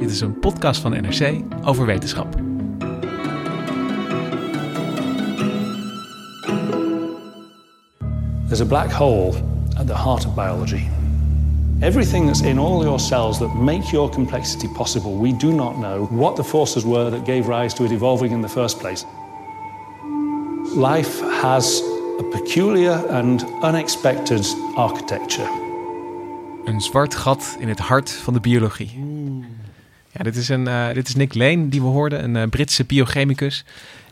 Dit is een podcast van NRC over wetenschap. There's a black hole at the heart of biology. Everything that's in all your cells that make your complexity possible, we do not know what the forces were that gave rise to it evolving in the first place. Life has a peculiar and unexpected architecture. Een zwart gat in het hart van de biologie. Dit is, een, uh, dit is Nick Lane die we hoorden, een uh, Britse biochemicus.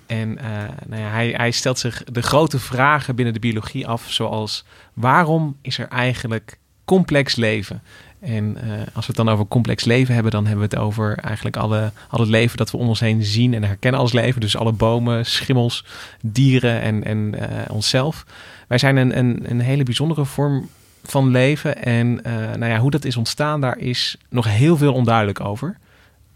En uh, nou ja, hij, hij stelt zich de grote vragen binnen de biologie af, zoals waarom is er eigenlijk complex leven? En als we het dan over complex leven hebben, dan hebben we het over eigenlijk alle, al het leven dat we om ons heen zien en herkennen als leven. Dus alle bomen, schimmels, dieren en, en onszelf. Wij zijn een, een, een hele bijzondere vorm van leven. En nou ja, hoe dat is ontstaan, daar is nog heel veel onduidelijk over.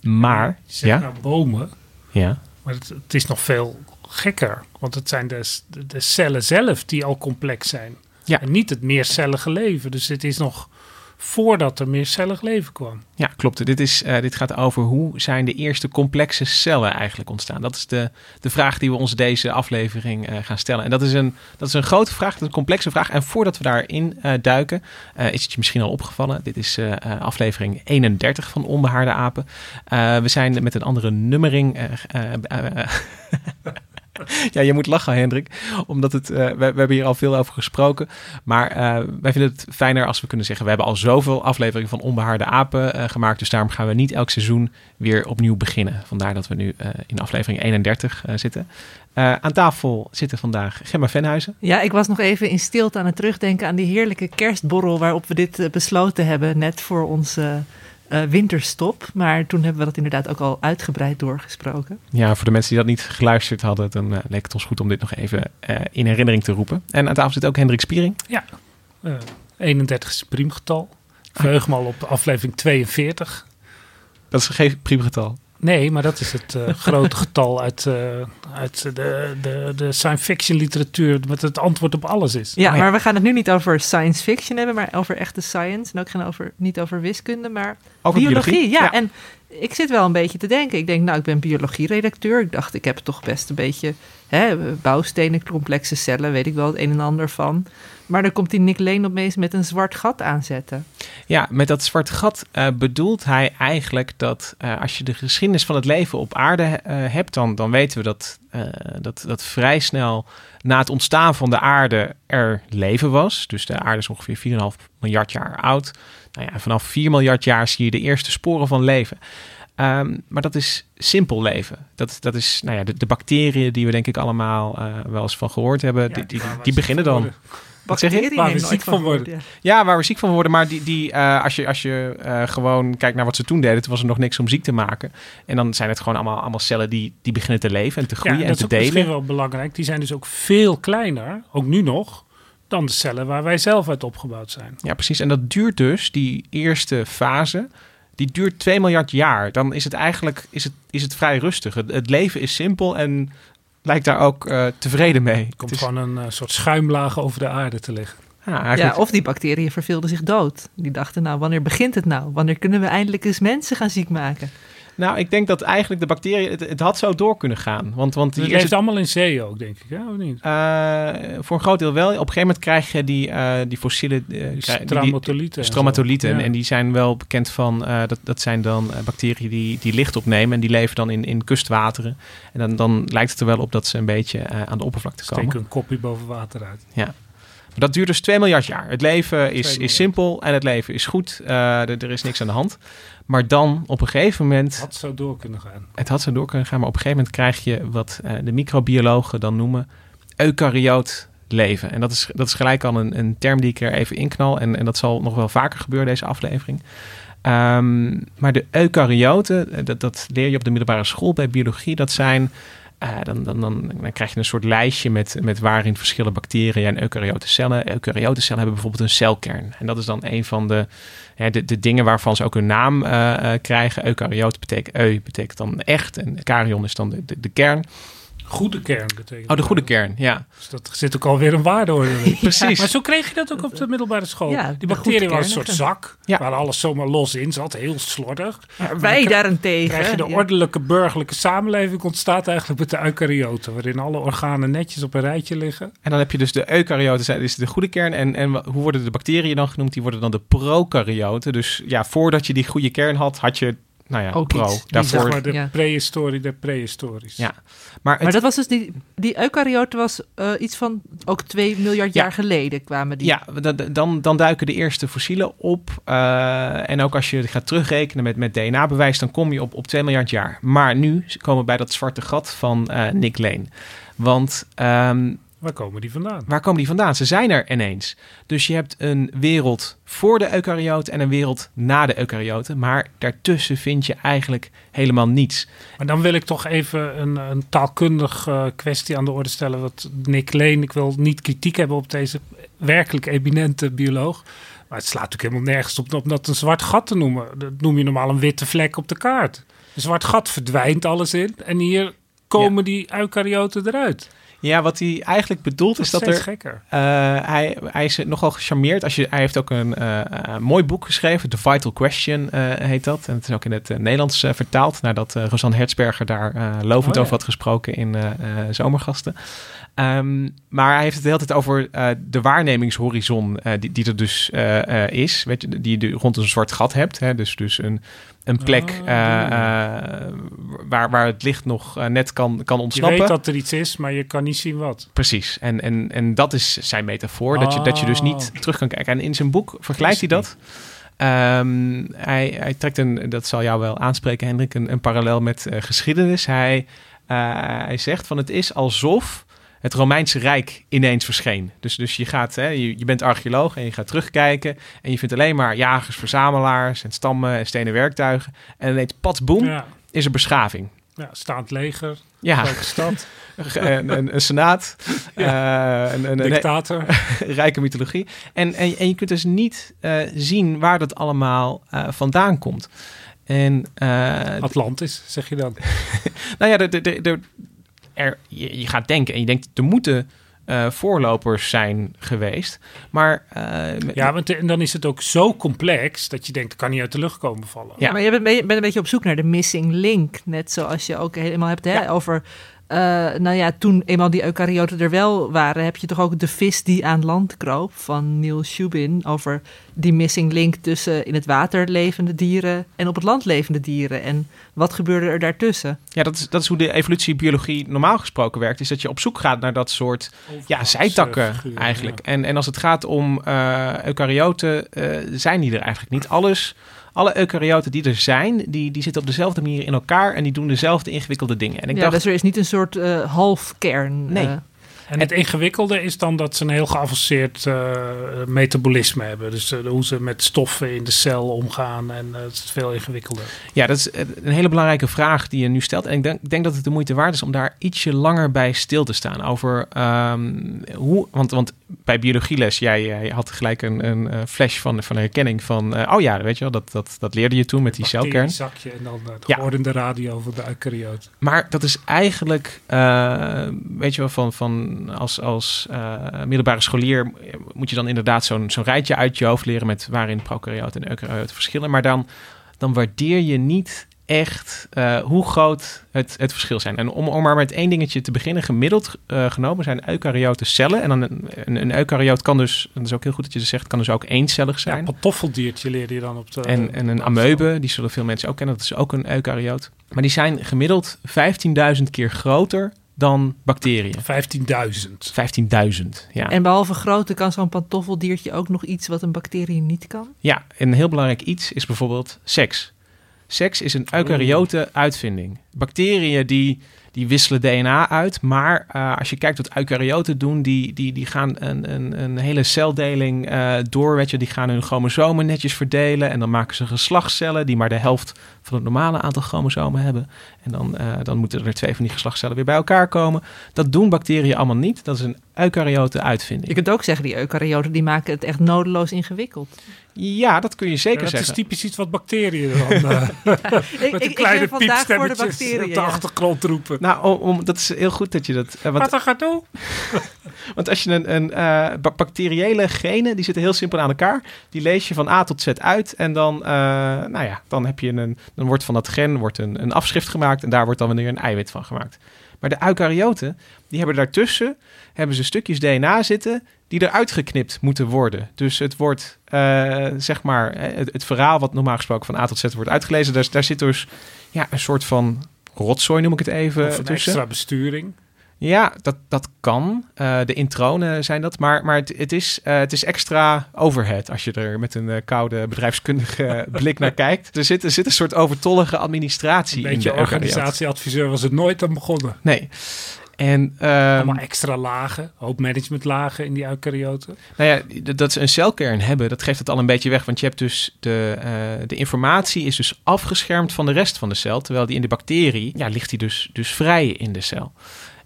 Maar, ja? nou bomen, Ja. maar het, het is nog veel gekker. Want het zijn de, de, de cellen zelf die al complex zijn. Ja. En niet het meercellige leven. Dus het is nog voordat er meercellig leven kwam. Ja, klopt. Dit, is, uh, dit gaat over hoe zijn de eerste complexe cellen eigenlijk ontstaan. Dat is de, de vraag die we ons deze aflevering uh, gaan stellen. En dat is, een, dat is een grote vraag, een complexe vraag. En voordat we daarin uh, duiken, is het je misschien al opgevallen. Dit is aflevering 31 van Onbehaarde Apen. we zijn met een andere nummering... Ja, je moet lachen, Hendrik. Omdat het, uh, we, hebben hier al veel over gesproken. Maar uh, wij vinden het fijner als we kunnen zeggen: we hebben al zoveel afleveringen van Onbehaarde Apen uh, gemaakt. Dus daarom gaan we niet elk seizoen weer opnieuw beginnen. Vandaar dat we nu in aflevering 31 zitten. aan tafel zitten vandaag Gemma Venhuizen. Ja, ik was nog even in stilte aan het terugdenken aan die heerlijke kerstborrel waarop we dit besloten hebben. Net voor onze uh, winterstop. Maar toen hebben we dat inderdaad ook al uitgebreid doorgesproken. Ja, voor de mensen die dat niet geluisterd hadden, dan uh, leek het ons goed om dit nog even uh, in herinnering te roepen. En aan tafel zit ook Hendrik Spiering. Ja, 31 is priemgetal. Verheug me al op aflevering 42. Dat is geen priemgetal. Nee, maar dat is het uh, grote getal uit, uh, uit de, de, de science fiction literatuur, met het antwoord op alles is. Ja, oh, ja, maar we gaan het nu niet over science fiction hebben, maar over echte science. En ook geen over, niet over wiskunde, maar over biologie. biologie. Ja, ja, en ik zit wel een beetje te denken. Ik denk, nou, ik ben biologie-redacteur. Ik dacht, ik heb toch best een beetje hè, bouwstenen, complexe cellen, weet ik wel het een en ander van. Maar dan komt die Nick Lane opeens met een zwart gat aanzetten. Ja, met dat zwart gat uh, bedoelt hij eigenlijk dat uh, als je de geschiedenis van het leven op aarde uh, hebt, dan, dan weten we dat, dat, dat vrij snel na het ontstaan van de aarde er leven was. Dus de aarde is ongeveer 4,5 miljard jaar oud. Nou ja, vanaf 4 miljard jaar zie je de eerste sporen van leven. Um, maar dat is simpel leven. Dat, dat is nou ja, de, de bacteriën die we denk ik allemaal wel eens van gehoord hebben, ja, die, die, die beginnen dan. Wat zeg je? Waar we ziek van worden. Ja. ja, waar we ziek van worden. Maar die, die, uh, als je, als je uh, gewoon kijkt naar wat ze toen deden, toen was er nog niks om ziek te maken. En dan zijn het gewoon allemaal, allemaal cellen die, die beginnen te leven en te groeien ja, en te dat delen. is misschien wel belangrijk. Die zijn dus ook veel kleiner, ook nu nog, dan de cellen waar wij zelf uit opgebouwd zijn. Ja, precies. En dat duurt dus, die eerste fase, die duurt 2 miljard jaar. Dan is het eigenlijk is het, is het vrij rustig. Het, het leven is simpel en lijkt daar ook uh, tevreden mee. Er komt is... gewoon een uh, soort schuimlaag over de aarde te liggen. Ja, eigenlijk... ja, of die bacteriën verveelden zich dood. Die dachten, nou, wanneer begint het nou? Wanneer kunnen we eindelijk eens mensen gaan ziek maken? Nou, ik denk dat eigenlijk de bacteriën... Het, het had zo door kunnen gaan. Want, want Het die leeft eerste, allemaal in zee ook, denk ik. Ja, of niet? eh, voor een groot deel wel. Op een gegeven moment krijg je die, eh, die fossiele... eh, Stromatolieten. stromatolieten. En- Ja. En die zijn wel bekend van... dat, dat zijn dan bacteriën die, die licht opnemen. En die leven dan in, in kustwateren. En dan, dan lijkt het er wel op dat ze een beetje aan de oppervlakte komen. Steek een kopje boven water uit. Maar dat duurt dus 2 miljard jaar. Het leven is, is simpel en het leven is goed. Eh, er, is niks aan de hand. Maar dan op een gegeven moment... Had zo door kunnen gaan. Het had zo door kunnen gaan, maar op een gegeven moment krijg je wat eh, de microbiologen dan noemen eukaryoot leven. En dat is, dat is gelijk al een, een term die ik er even inknal. En, en dat zal nog wel vaker gebeuren, deze aflevering. Ehm, maar de eukaryoten, eh, dat, dat leer je op de middelbare school bij biologie. Dat zijn, eh, dan, dan, dan, krijg je een soort lijstje met, met waarin verschillen bacteriën en eukaryote cellen. Eukaryote cellen hebben bijvoorbeeld een celkern. En dat is dan een van de, de, de dingen waarvan ze ook hun naam eh, eh, krijgen. Eukaryoot betekent, eu betekent dan echt en karyon is dan de, de kern. Goede kern betekent Oh, de goede kern, ja. Dus dat zit ook alweer een waardeorde in. Precies. Maar zo kreeg je dat ook op de middelbare school. Ja, Die bacteriën was een soort zak, Ja. waar alles zomaar los in zat, heel slordig. Maar wij daarentegen. krijg je de ja. ordelijke burgerlijke samenleving ontstaat eigenlijk met de eukaryoten, waarin alle organen netjes op een rijtje liggen. En dan heb je dus de eukaryoten, dat is de goede kern. En, en hoe worden de bacteriën dan genoemd? Die worden dan de prokaryoten. Dus ja, voordat je die goede kern had, had je, nou ja, Ook pro. iets. Daarvoor. zeg maar de ja. prehistorie der prehistories. Ja. Maar, het, Maar dat was dus die, die eukaryoten was eh, iets van ook 2 miljard Ja. jaar geleden kwamen die. ja, da- da- dan, dan duiken de eerste fossielen op. Eh, en ook als je gaat terugrekenen met, met DNA-bewijs, dan kom je op, op 2 miljard jaar. Maar nu komen we bij dat zwarte gat van eh, Nick Lane. Want ehm, Waar komen die vandaan? waar komen die vandaan? Ze zijn er ineens. Dus je hebt een wereld voor de eukaryoten en een wereld na de eukaryoten. Maar daartussen vind je eigenlijk helemaal niets. Maar dan wil ik toch even een, een taalkundig eh, kwestie aan de orde stellen. Wat Nick Leen, ik wil niet kritiek hebben op deze werkelijk eminente bioloog. Maar het slaat natuurlijk helemaal nergens op om dat een zwart gat te noemen. Dat noem je normaal een witte vlek op de kaart. Een zwart gat verdwijnt alles in. En hier komen die eukaryoten eruit. Ja, wat hij eigenlijk bedoelt Dat is dat er... gekker. eh, hij, hij is nogal gecharmeerd. Als je, hij heeft ook een eh, eh, mooi boek geschreven. The Vital Question heet dat. En het is ook in het Nederlands vertaald. Nadat eh Rosanne Hertzberger daar lovend Oh, ja. over had gesproken in Zomergasten. Ehm, maar hij heeft het de hele tijd over de waarnemingshorizon die, die er dus is. Weet je, die je rond een zwart gat hebt. Hè? Dus, dus een, een plek Oh, eh, eh, waar, waar het licht nog eh, net kan, kan Je ontsnappen. weet dat er iets is, maar je kan niet zien wat. Precies. En, en, en dat is zijn metafoor. Dat, je, dat je dus niet Oh. terug kan kijken. En in zijn boek vergelijkt hij dat. Ehm, hij, hij trekt een, dat zal jou wel aanspreken, Hendrik, een, een parallel met geschiedenis. Hij, hij zegt van het is alsof het Romeinse Rijk ineens verscheen. Dus, dus je, gaat, hè, je, je bent archeoloog en je gaat terugkijken. En je vindt alleen maar jagers, verzamelaars en stammen en stenen werktuigen. En ineens, boem, Ja, is er beschaving. ja, staand leger, Ja, stad, een, een, een senaat, eh, een, een, een, dictator. rijke mythologie. En, en, en je kunt dus niet eh, zien waar dat allemaal eh, vandaan komt. En Atlantis, zeg je dan. nou ja, de, de, de, de- er, je, je gaat denken en je denkt, er moeten eh, voorlopers zijn geweest. Maar eh, Ja, want en dan is het ook zo complex dat je denkt, kan niet uit de lucht komen vallen. Ja. Maar je bent, bent een beetje op zoek naar de missing link. Net zoals je ook helemaal hebt hè, Ja. over... eh, nou ja, toen eenmaal die eukaryoten er wel waren... heb je toch ook de vis die aan land kroop van Neil Shubin... over die missing link tussen in het water levende dieren... en op het land levende dieren. En wat gebeurde er daartussen? ja, dat is, dat is hoe de evolutiebiologie normaal gesproken werkt. Is dat je op zoek gaat naar dat soort ja, zijtakken figuren, eigenlijk. ja. En, en als het gaat om eh eukaryoten, eh, zijn die er eigenlijk niet. Alles, alle eukaryoten die er zijn, die, die zitten op dezelfde manier in elkaar en die doen dezelfde ingewikkelde dingen. En ik ja, dacht, dus er is niet een soort eh halfkern. Nee. eh, En het ingewikkelde is dan dat ze een heel geavanceerd eh, metabolisme hebben. Dus hoe ze met stoffen in de cel omgaan. En het is veel ingewikkelder. Ja, dat is een hele belangrijke vraag die je nu stelt. En ik denk, ik denk dat het de moeite waard is om daar ietsje langer bij stil te staan. Over ehm, hoe. Want, want bij biologieles, jij, jij had gelijk een, een eh, flash van, van herkenning van. eh, oh ja, weet je wel, dat, dat, dat leerde je toen met die celkern. zakje en dan het Ja. geordende radio van de eukaryoot. Maar dat is eigenlijk, eh, weet je wel, van, van als, als eh, middelbare scholier moet je dan inderdaad zo'n zo'n rijtje uit je hoofd leren met waarin prokaryoten en eukaryoten verschillen. Maar dan, dan waardeer je niet echt uh, hoe groot het, het verschil zijn. En om, om maar met één dingetje te beginnen, gemiddeld uh, genomen zijn eukaryote cellen. En dan een, een, een eukaryoot kan dus, dat is ook heel goed dat je dat zegt, kan dus ook eencellig zijn. Ja, een pantoffeldiertje leerde je dan op de... En, en een ameube, die zullen veel mensen ook kennen, dat is ook een eukaryoot. Maar die zijn gemiddeld 15.000 keer groter dan bacteriën. 15.000. 15.000, ja. En behalve grootte kan zo'n pantoffeldiertje ook nog iets wat een bacterie niet kan? Ja, een heel belangrijk iets is bijvoorbeeld seks. Seks is een eukaryote uitvinding. Bacteriën die, die wisselen DNA uit, maar uh, als je kijkt wat eukaryoten doen, die, die, die gaan een, een, een hele celdeling uh, door, die gaan hun chromosomen netjes verdelen en dan maken ze geslachtscellen die maar de helft van het normale aantal chromosomen hebben. En dan, uh, dan moeten er twee van die geslachtscellen weer bij elkaar komen. Dat doen bacteriën allemaal niet. Dat is een eukaryote uitvinding. Je kunt ook zeggen, die eukaryoten die maken het echt nodeloos ingewikkeld. Ja, dat kun je zeker dat zeggen. Dat is typisch iets wat bacteriën dan... Uh, ja, ik, met ik, kleine ik ben vandaag voor de bacteriën. op de achtergrond roepen. Nou, om, om, dat is heel goed dat je dat... Uh, want, wat gaat doen? want als je een, een uh, bacteriële genen, die zitten heel simpel aan elkaar. Die lees je van A tot Z uit. En dan, nou ja, dan heb je een... Dan wordt van dat gen wordt een, een afschrift gemaakt. En daar wordt dan weer een eiwit van gemaakt. Maar de eukaryoten, die hebben daartussen hebben ze stukjes DNA zitten die eruit geknipt moeten worden. Dus het wordt, uh, zeg maar, het, het, verhaal wat normaal gesproken van A tot Z wordt uitgelezen, daar, daar zit dus ja, een soort van rotzooi, noem ik het even. Of een tussen. extra besturing. Ja, dat, dat kan. Uh, de intronen zijn dat. Maar, maar het, het, is, uh, het is extra overhead als je er met een uh, koude bedrijfskundige blik naar kijkt. Er zit, er zit een soort overtollige administratie een in de organisatieadviseur was het nooit aan begonnen. Nee. En, um, Allemaal extra lagen, hoop managementlagen in die eukaryoten. Nou ja, dat ze een celkern hebben, dat geeft het al een beetje weg. Want je hebt dus de, de informatie is dus afgeschermd van de rest van de cel. Terwijl die in de bacterie, ja, ligt die dus, dus vrij in de cel.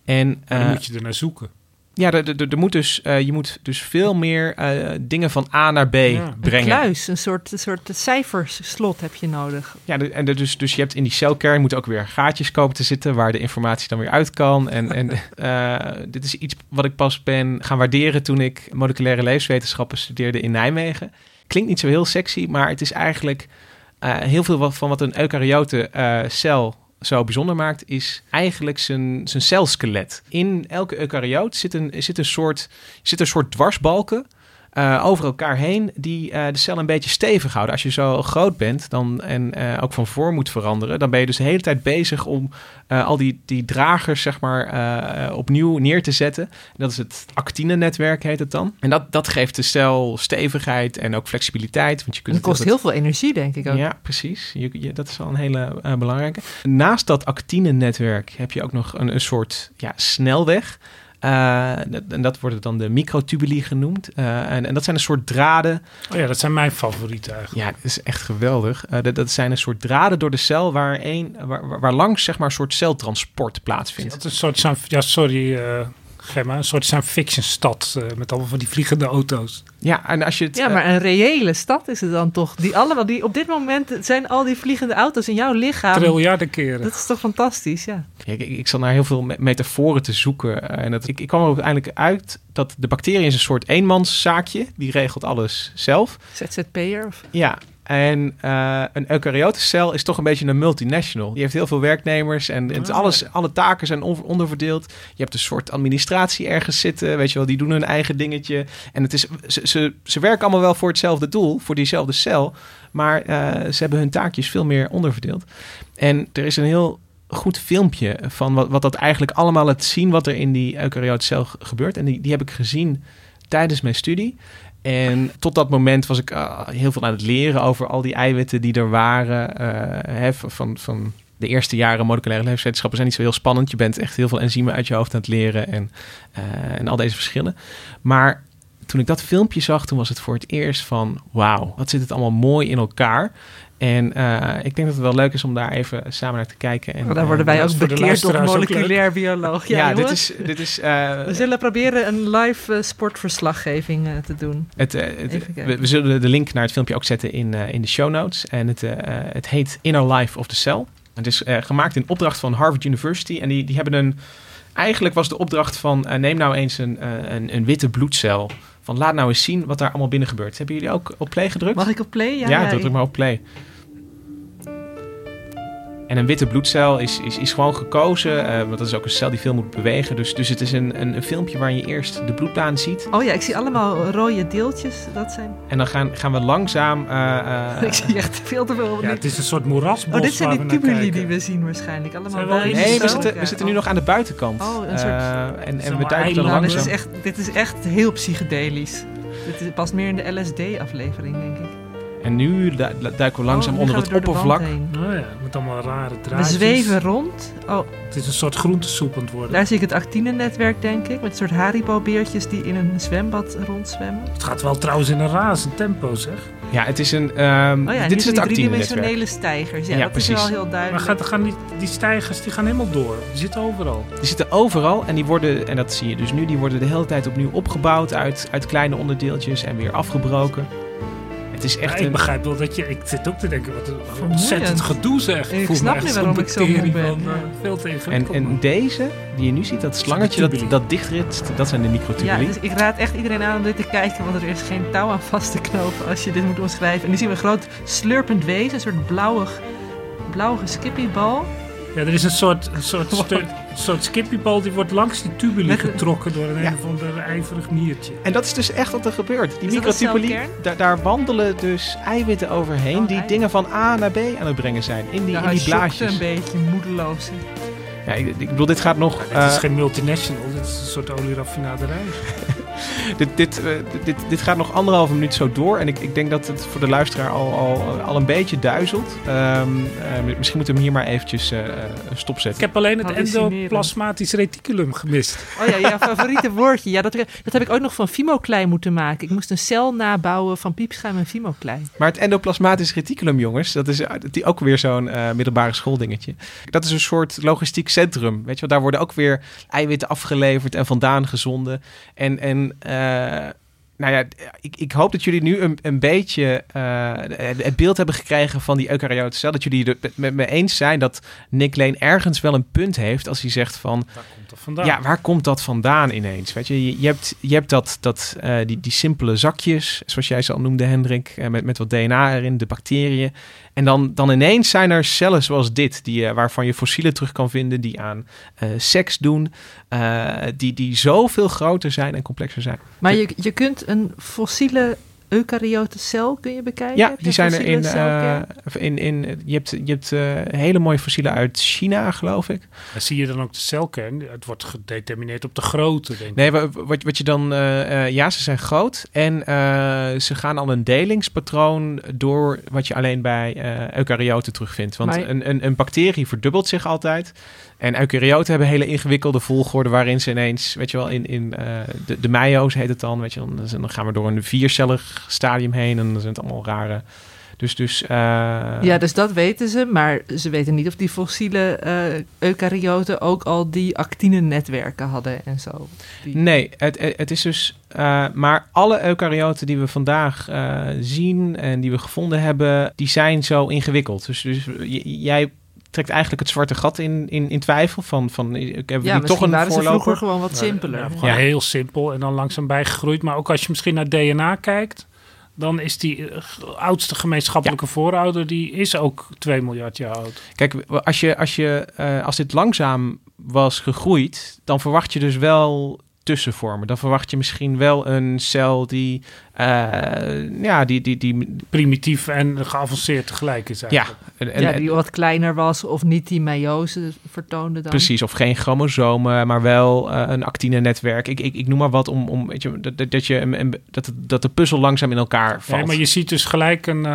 En, uh, dan moet je er naar zoeken. Ja, er moet dus, uh, je moet dus veel meer uh, dingen van A naar B ja. brengen. Een kluis, een soort, een soort cijferslot heb je nodig. Ja, en dus, dus je hebt in die celkern moet ook weer gaatjes komen te zitten waar de informatie dan weer uit kan. En, en uh, dit is iets wat ik pas ben gaan waarderen toen ik moleculaire levenswetenschappen studeerde in Nijmegen. Klinkt niet zo heel sexy, maar het is eigenlijk heel veel van wat een eukaryote cel zo bijzonder maakt, is eigenlijk zijn, zijn celskelet. In elke eukaryoot zit een, zit een, soort, zit een soort dwarsbalken. Uh, over elkaar heen die uh, de cel een beetje stevig houden. Als je zo groot bent dan, en uh, ook van vorm moet veranderen, dan ben je dus de hele tijd bezig om al die, die dragers zeg maar, opnieuw neer te zetten. En dat is het actine-netwerk, heet het dan. En dat, dat geeft de cel stevigheid en ook flexibiliteit. Want je kunt het kost heel veel energie, denk ik ook. Ja, precies. Je, je, dat is wel een hele belangrijke. Naast dat actine-netwerk heb je ook nog een, een soort ja, snelweg. Uh, en dat worden dan de microtubuli genoemd. Uh, en, en, dat zijn een soort draden. Oh ja, dat zijn mijn favorieten eigenlijk. Ja, dat is echt geweldig. Uh, dat, dat, zijn een soort draden door de cel waar, een, waar, waar langs zeg maar, een soort celtransport plaatsvindt. Dat is een soort, ja, sorry, Gemma, een soort science fiction stad uh, met allemaal van die vliegende auto's. Ja, en als je het, ja, maar een reële stad is het dan toch? Die allemaal, die op dit moment zijn al die vliegende auto's in jouw lichaam. Triljarden keren. Dat is toch fantastisch, ja. ja ik, ik zat naar heel veel metaforen te zoeken. En dat, ik, ik kwam er uiteindelijk uit dat de bacterie is een soort eenmanszaakje. Die regelt alles zelf. ZZP'er? Of? Ja, en uh, een eukaryotecel is toch een beetje een multinational. Die heeft heel veel werknemers en het Ah. alles, alle taken zijn on, onderverdeeld. Je hebt een soort administratie ergens zitten, weet je wel, die doen hun eigen dingetje. En het is, ze, ze, ze werken allemaal wel voor hetzelfde doel, voor diezelfde cel. Maar uh, ze hebben hun taakjes veel meer onderverdeeld. En er is een heel goed filmpje van wat, wat dat eigenlijk allemaal laat zien, wat er in die eukaryotecel gebeurt. En die, die heb ik gezien tijdens mijn studie. En tot dat moment was ik uh, heel veel aan het leren over al die eiwitten die er waren. Uh, hè, van, van de eerste jaren moleculaire levenswetenschappen zijn niet zo heel spannend. Je bent echt heel veel enzymen uit je hoofd aan het leren en, uh, en al deze verschillen. Maar toen ik dat filmpje zag, toen was het voor het eerst van... wauw, wat zit het allemaal mooi in elkaar. En uh, ik denk dat het wel leuk is om daar even samen naar te kijken. En, oh, daar worden wij ook bekeerd door moleculair bioloog. Ja, ja dit is... Dit is uh, we zullen proberen een live uh, sportverslaggeving te doen. Het, het, we, we, zullen de link naar het filmpje ook zetten in, in de show notes. En het, het heet Inner Life of the Cell. Het is gemaakt in opdracht van Harvard University. En die, die hebben een... Eigenlijk was de opdracht van... neem nou eens een, een, een witte bloedcel... Van laat nou eens zien wat daar allemaal binnen gebeurt. Hebben jullie ook op play gedrukt? Mag ik op play? Ja, ja, ja druk maar op play. En een witte bloedcel is, is, is gewoon gekozen, eh, want dat is ook een cel die veel moet bewegen. Dus, dus het is een, een, een filmpje waar je eerst de bloedbaan ziet. Oh ja, ik zie allemaal rode deeltjes. Dat zijn... En dan gaan, gaan we langzaam... eh, eh, ik zie echt veel te veel. Ja, het is een soort moerasbos oh, dit zijn die tubuli die we zien waarschijnlijk. Allemaal wel nee, we zitten, we zitten nu nog aan de buitenkant. Oh, een soort- en, en we duiken er eiland. Nou, dit langzaam. is, echt, dit is echt heel psychedelisch. Dit is- past meer in de LSD-aflevering, denk ik. En nu du- duiken we langzaam Oh, nu onder het we oppervlak. Oh ja, met allemaal rare We draadjes. zweven rond. Oh, Het is een soort groentesoep aan het worden. daar zie ik het actine-netwerk, denk ik. Met een soort Haribo-beertjes die in een zwembad rondzwemmen. Het gaat wel trouwens in een razend tempo, zeg. Ja, het is een. Oh ja, dit is het driedimensionele stijgers. Ja, Ja, dat precies. is wel heel Maar duidelijk. gaat, gaan die, die stijgers die gaan helemaal door. Die zitten overal. Die zitten overal en die worden, en dat zie je dus nu, die worden de hele tijd opnieuw opgebouwd uit, uit kleine onderdeeltjes en weer afgebroken. Het is Ja, echt ik een. begrijp wel dat je... Ik zit ook te denken, wat een Vermoeiend. ontzettend gedoe zeg. Ik voel snap echt waarom ik zo moe ben, van, ja. eh, veel te En, en deze, die je nu ziet, dat slangetje dat, dat dichtrit, dat zijn de Ja, microtubuli. dus ik raad echt iedereen aan om dit te kijken, want er is geen touw aan vast te knopen als je dit moet omschrijven. En nu zien we een groot slurpend wezen, een soort blauwig, blauwige skippybal. Ja, er is een soort, een soort, stu- soort skippybal die wordt langs die tubuli getrokken door een, Ja. een of ander ijverig miertje. En dat is dus echt wat er gebeurt. Die microtubuli, daar, daar wandelen dus eiwitten overheen Oh, die dingen van A naar B aan het brengen zijn. In die, Ja, in die blaasjes. een beetje moedeloos. Ja, ik, ik bedoel, dit gaat nog. Het eh, is geen multinational, dit is een soort olierafinaderij. Dit, dit, eh, dit, dit gaat nog anderhalve minuut zo door. En ik, ik denk dat het voor de luisteraar al, al, al een beetje duizelt. Ehm, eh, misschien moeten we hem hier maar eventjes eh, eh, Ik stopzetten. heb alleen het endoplasmatisch reticulum gemist. Oh ja, jouw favoriete woordje. Ja, dat, dat heb ik ook nog van Fimo-klei moeten maken. Ik moest een cel nabouwen van piepschuim en Fimo-klei. Maar het endoplasmatisch reticulum, jongens, dat is die ook weer zo'n eh, middelbare schooldingetje. Dat is een soort logistiek centrum. Weet je wel, daar worden ook weer eiwitten afgeleverd en vandaan gezonden. En, en nou ja, ik, ik hoop dat jullie nu een, een beetje eh, het- het beeld hebben gekregen van die eukaryote cel. Dat jullie het met me eens zijn dat Nick Lane ergens wel een punt heeft als hij zegt van... Vandaan. Ja, waar komt dat vandaan ineens? Weet je, je, je hebt, je hebt dat, dat, eh, die, die simpele zakjes, zoals jij ze al noemde, Hendrik, eh, met, met wat DNA erin, de bacteriën. En dan, dan ineens zijn er cellen zoals dit, die, eh, waarvan je fossielen terug kan vinden, die aan eh, seks doen, eh, die, die zoveel groter zijn en complexer zijn. Maar je, je kunt een fossiele eukaryote cel kun je bekijken? Ja, die zijn er in, eh, in, in. Je hebt, je hebt eh, hele mooie fossielen uit China, geloof ik. En zie je dan ook de celkern? Het wordt gedetermineerd op de grootte, denk ik. Nee, wa- wat, wat je dan... eh, ja, ze zijn groot. En eh, ze gaan al een delingspatroon door wat je alleen bij eh eukaryoten terugvindt. Want Maar- een, een, een bacterie verdubbelt zich altijd. En eukaryoten hebben hele ingewikkelde volgorde waarin ze ineens, weet je wel, in, in eh, de, de meio's heet het dan, weet je wel, dan, dan gaan we door een viercellig stadium heen en dan zijn het allemaal rare... Dus, dus... eh, Ja, dus dat weten ze, maar ze weten niet of die fossiele eh eukaryoten ook al die actine-netwerken hadden en zo. Die- Nee, het, het is dus. maar alle eukaryoten die we vandaag zien en die we gevonden hebben, die zijn zo ingewikkeld. Dus, dus jij trekt eigenlijk het zwarte gat in, in, in twijfel van, van ik heb Ja, toch een waren ze vroeger voorloper. gewoon wat simpeler. Ja, Ja. gewoon Ja. heel simpel en dan langzaam bijgegroeid. Maar ook als je misschien naar DNA kijkt, dan is die eh, oudste gemeenschappelijke voorouder, die is ook 2 miljard jaar oud. Kijk, als, je, als, je, eh, als dit langzaam was gegroeid, dan verwacht je dus wel tussenvormen. Dan verwacht je misschien wel een cel die, eh, ja, die, die, die, Primitief en geavanceerd tegelijk is ja, eigenlijk. en- en- ja, die wat kleiner was of niet die meiose vertoonde dan. Precies, of geen chromosomen, maar wel eh, een actine-netwerk. Ik, ik, ik noem maar wat om, om weet je, dat, dat- dat, je, een- dat, dat de puzzel langzaam in elkaar valt. Nee, maar je ziet dus gelijk een, eh,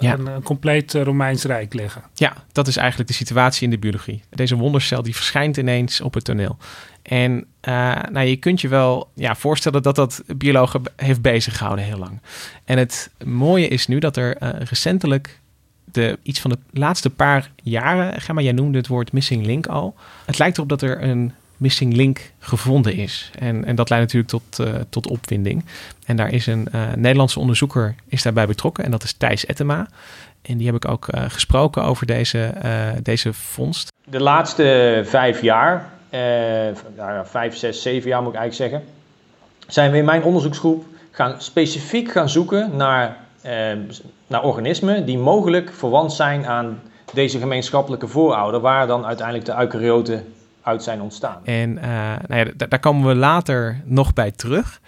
Ja. een, een compleet Romeins Rijk liggen. Ja, dat is eigenlijk de situatie in de biologie. Deze wondercel die verschijnt ineens op het toneel. En eh, nou, je kunt je wel ja, voorstellen dat dat biologen heeft bezig gehouden heel lang. En het mooie is nu dat er eh, recentelijk de, iets van de laatste paar jaren, Gemma, jij noemde het woord missing link al. Het lijkt erop dat er een missing link gevonden is. En, en dat leidt natuurlijk tot, eh, tot opwinding. En daar is een Nederlandse onderzoeker is daarbij betrokken en dat is Thijs Ettema. En die heb ik ook gesproken over deze, deze vondst. De laatste vijf jaar, nou ja, vijf, zes, zeven jaar moet ik eigenlijk zeggen, zijn we in mijn onderzoeksgroep gaan specifiek gaan zoeken naar, eh, naar organismen die mogelijk verwant zijn aan deze gemeenschappelijke voorouder, waar dan uiteindelijk de eukaryoten uit zijn ontstaan. En uh, nou ja, daar komen we later nog bij terug.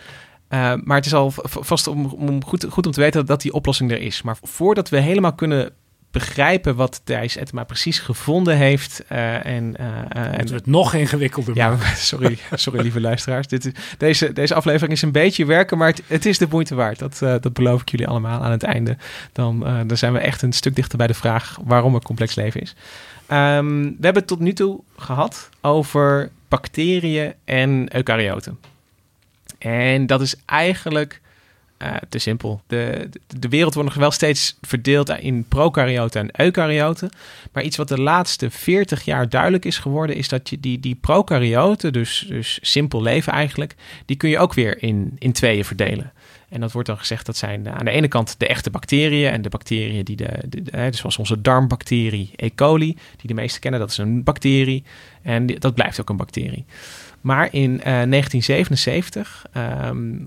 Uh, maar het is al vast om, om goed, goed, om te weten dat die oplossing er is. Maar voordat we helemaal kunnen begrijpen wat Thijs Etma precies gevonden heeft. Uh, en, uh, en het nog ingewikkelder. Ja, sorry, sorry lieve luisteraars. Dit, deze, deze aflevering is een beetje werken, maar het, het is de moeite waard. Dat, uh, dat beloof ik jullie allemaal aan het einde. Dan, dan zijn we echt een stuk dichter bij de vraag waarom er complex leven is. Um, we hebben het tot nu toe gehad over bacteriën en eukaryoten. En dat is eigenlijk uh, te simpel. De, de, wereld wordt nog wel steeds verdeeld in prokaryoten en eukaryoten. Maar iets wat de laatste 40 jaar duidelijk is geworden, is dat je die, die prokaryoten, dus, dus simpel leven eigenlijk, die kun je ook weer in, in tweeën verdelen. En dat wordt dan gezegd dat zijn aan de ene kant de echte bacteriën en de bacteriën die de, dus zoals onze darmbacterie E. coli, die de meesten kennen, dat is een bacterie en dat blijft ook een bacterie. Maar in uh, 1977 um,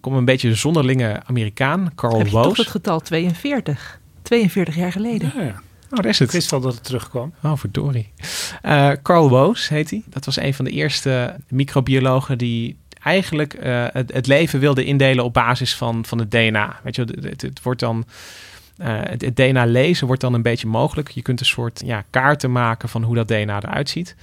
komt een beetje een zonderlinge Amerikaan, Carl Heb je Woos. toch het getal 42? 42 jaar geleden. Ja, ja. Oh, daar is het. Ik wist wel dat het terugkwam. Oh, verdorie. Uh, Carl Woos heet hij. Dat was een van de eerste microbiologen die eigenlijk uh, het, het, leven wilde indelen op basis van, van het DNA. Weet je, het, het, het wordt dan... Uh, het, het, DNA lezen wordt dan een beetje mogelijk. Je kunt een soort ja, kaarten maken van hoe dat DNA eruit ziet.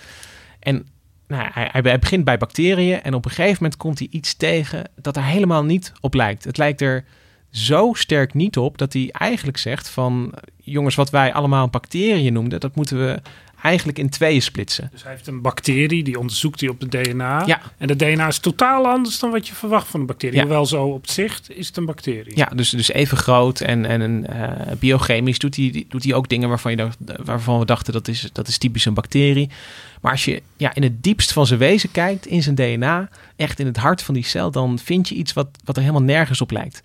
En nou, hij, hij, begint bij bacteriën en op een gegeven moment komt hij iets tegen dat er helemaal niet op lijkt. Het lijkt er zo sterk niet op dat hij eigenlijk zegt van jongens, wat wij allemaal bacteriën noemden, dat moeten we eigenlijk in tweeën splitsen. Dus hij heeft een bacterie, die onderzoekt hij op de DNA. Ja. En de DNA is totaal anders dan wat je verwacht van een bacterie. Ja. Hoewel zo op zicht is het een bacterie. Ja, dus, dus even groot en, en uh, biochemisch doet hij, doet hij ook dingen waarvan, je dacht, waarvan we dachten dat is, dat is typisch een bacterie. Maar als je ja, in het diepst van zijn wezen kijkt, in zijn DNA, echt in het hart van die cel, dan vind je iets wat, wat er helemaal nergens op lijkt.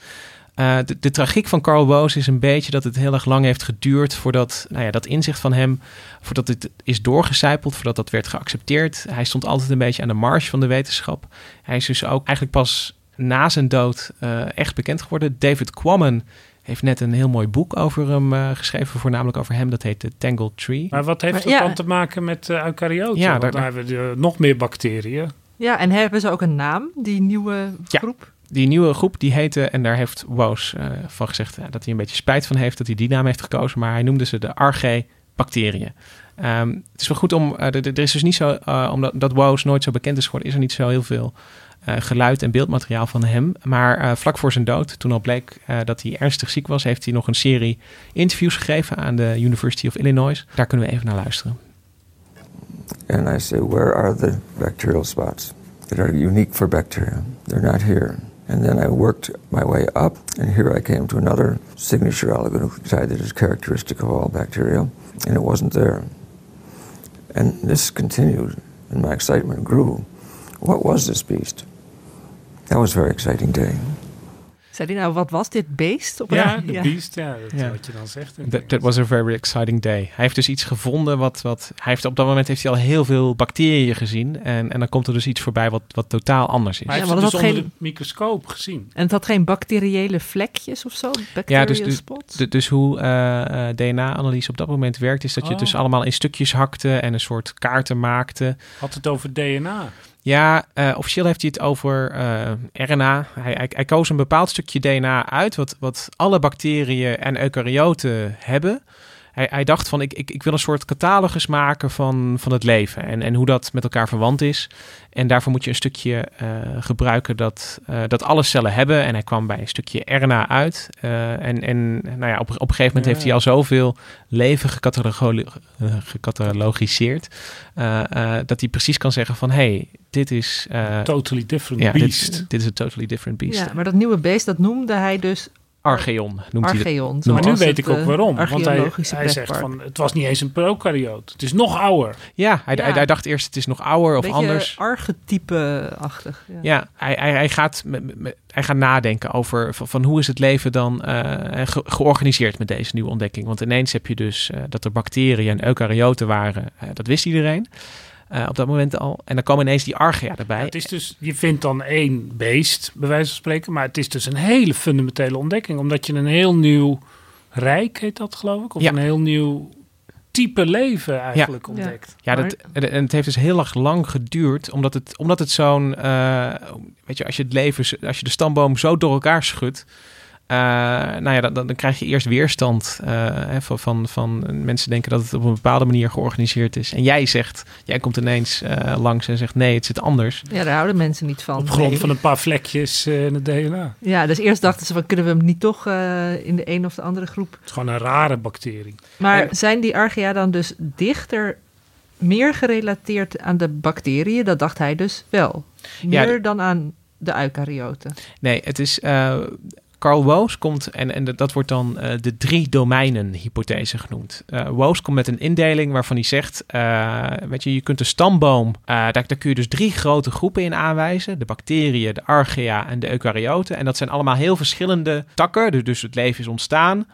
Uh, de, tragiek van Carl Woos is een beetje dat het heel erg lang heeft geduurd voordat nou ja, dat inzicht van hem, voordat het is doorgecijpeld, voordat dat werd geaccepteerd. Hij stond altijd een beetje aan de marge van de wetenschap. Hij is dus ook eigenlijk pas na zijn dood uh, echt bekend geworden. David Quammen heeft net een heel mooi boek over hem uh, geschreven, voornamelijk over hem. Dat heet The Tangled Tree. Maar wat heeft Maar dat ja. dan te maken met uh, eukaryoten? Ja, Want daar- hebben we uh, nog meer bacteriën. Ja, en hebben ze ook een naam, die nieuwe Ja. groep? Die nieuwe groep die heette, en daar heeft Woos uh, van gezegd ja, dat hij een beetje spijt van heeft dat hij die naam heeft gekozen, maar hij noemde ze de Archaea-bacteriën. Um, het is wel goed om, uh, er is dus niet zo, uh, omdat dat Woos nooit zo bekend is geworden, is er niet zo heel veel uh, geluid en beeldmateriaal van hem. Maar uh, vlak voor zijn dood, toen al bleek uh, dat hij ernstig ziek was, heeft hij nog een serie interviews gegeven aan de University of Illinois. Daar kunnen we even naar luisteren. And I say, where are the bacterial spots that are unique for bacteria? They're not here. And then I worked my way up, and here I came to another signature oligonucleotide that is characteristic of all bacteria, and it wasn't there. And this continued, and my excitement grew. What was this beast? That was a very exciting day. Zei hij nou, wat was dit beest? Op Ja, een- de beest, ja, dat Ja. wat je dan zegt. That, that was a very exciting day. Hij heeft dus iets gevonden wat, wat hij heeft op dat moment heeft hij al heel veel bacteriën gezien en, en dan komt er dus iets voorbij wat, wat totaal anders is. Maar hij Ja, heeft maar het dat dus had onder de microscoop gezien. En het had geen bacteriële vlekjes of zo? Bacterial dus- dus- spots? De- dus hoe eh, eh, DNA-analyse op dat moment werkt, is dat je het Oh. dus allemaal in stukjes hakte en een soort kaarten maakte. Had het over DNA. Ja, eh, officieel heeft hij het over eh, RNA. Hij, hij, hij koos een bepaald stukje DNA uit, wat, wat alle bacteriën en eukaryoten hebben. Hij, hij dacht van, ik, ik, ik wil een soort catalogus maken van, van het leven en, en hoe dat met elkaar verwant is. En daarvoor moet je een stukje eh, gebruiken dat, eh, dat alle cellen hebben. En hij kwam bij een stukje RNA uit. Eh, en en nou ja, op, op een gegeven moment Ja. heeft hij al zoveel leven eh, gecatalogiseerd... dat hij precies kan zeggen van... hey, dit is... eh, Totally different ja, beast. dit, dit is een totally different beast. Ja, maar dat nieuwe beest, dat noemde hij dus Archeon noemt hij het. Maar nu weet ik ook waarom. Want hij, hij zegt van, het was niet eens een prokaryoot. Het is nog ouder. Ja, hij, Ja. Hij, hij dacht eerst het is nog ouder of Beetje anders. archetype-achtig. Ja. Ja, hij, hij, hij, gaat, hij gaat nadenken over van, van hoe is het leven dan eh, ge- georganiseerd met deze nieuwe ontdekking. Want ineens heb je dus eh, dat er bacteriën en eukaryoten waren. Eh, dat wist iedereen eh, op dat moment al. En dan komen ineens die archaea erbij. Het is dus, je vindt dan één beest, bij wijze van spreken. Maar het is dus een hele fundamentele ontdekking. Omdat je een heel nieuw rijk, heet dat geloof ik? Of Ja. een heel nieuw type leven eigenlijk ontdekt. Ja, dat, en het heeft dus heel erg lang geduurd, omdat het, omdat het zo'n, eh, weet je, als je het leven, als je de stamboom zo door elkaar schudt, uh, nou ja, dan, dan, krijg je eerst weerstand uh, van, van, van, mensen denken dat het op een bepaalde manier georganiseerd is. En jij zegt, jij komt ineens uh, langs en zegt nee, het zit anders. Ja, daar houden mensen niet van. Op grond nee. van een paar vlekjes in het DNA. Ja, dus eerst dachten ze van kunnen we hem niet toch in de een of de andere groep. Het is gewoon een rare bacterie. Maar zijn die archaea dan dus dichter, meer gerelateerd aan de bacteriën? Dat dacht hij dus wel. Meer ja, dan aan de eukaryoten. Nee, het is Carl Woos komt, en, en dat wordt dan uh, de drie domeinen hypothese genoemd. Uh, Woos komt met een indeling waarvan hij zegt, uh, weet je, je kunt de stamboom, daar, daar, kun je dus drie grote groepen in aanwijzen. De bacteriën, de archaea en de eukaryoten. En dat zijn allemaal heel verschillende takken, dus, dus het leven is ontstaan.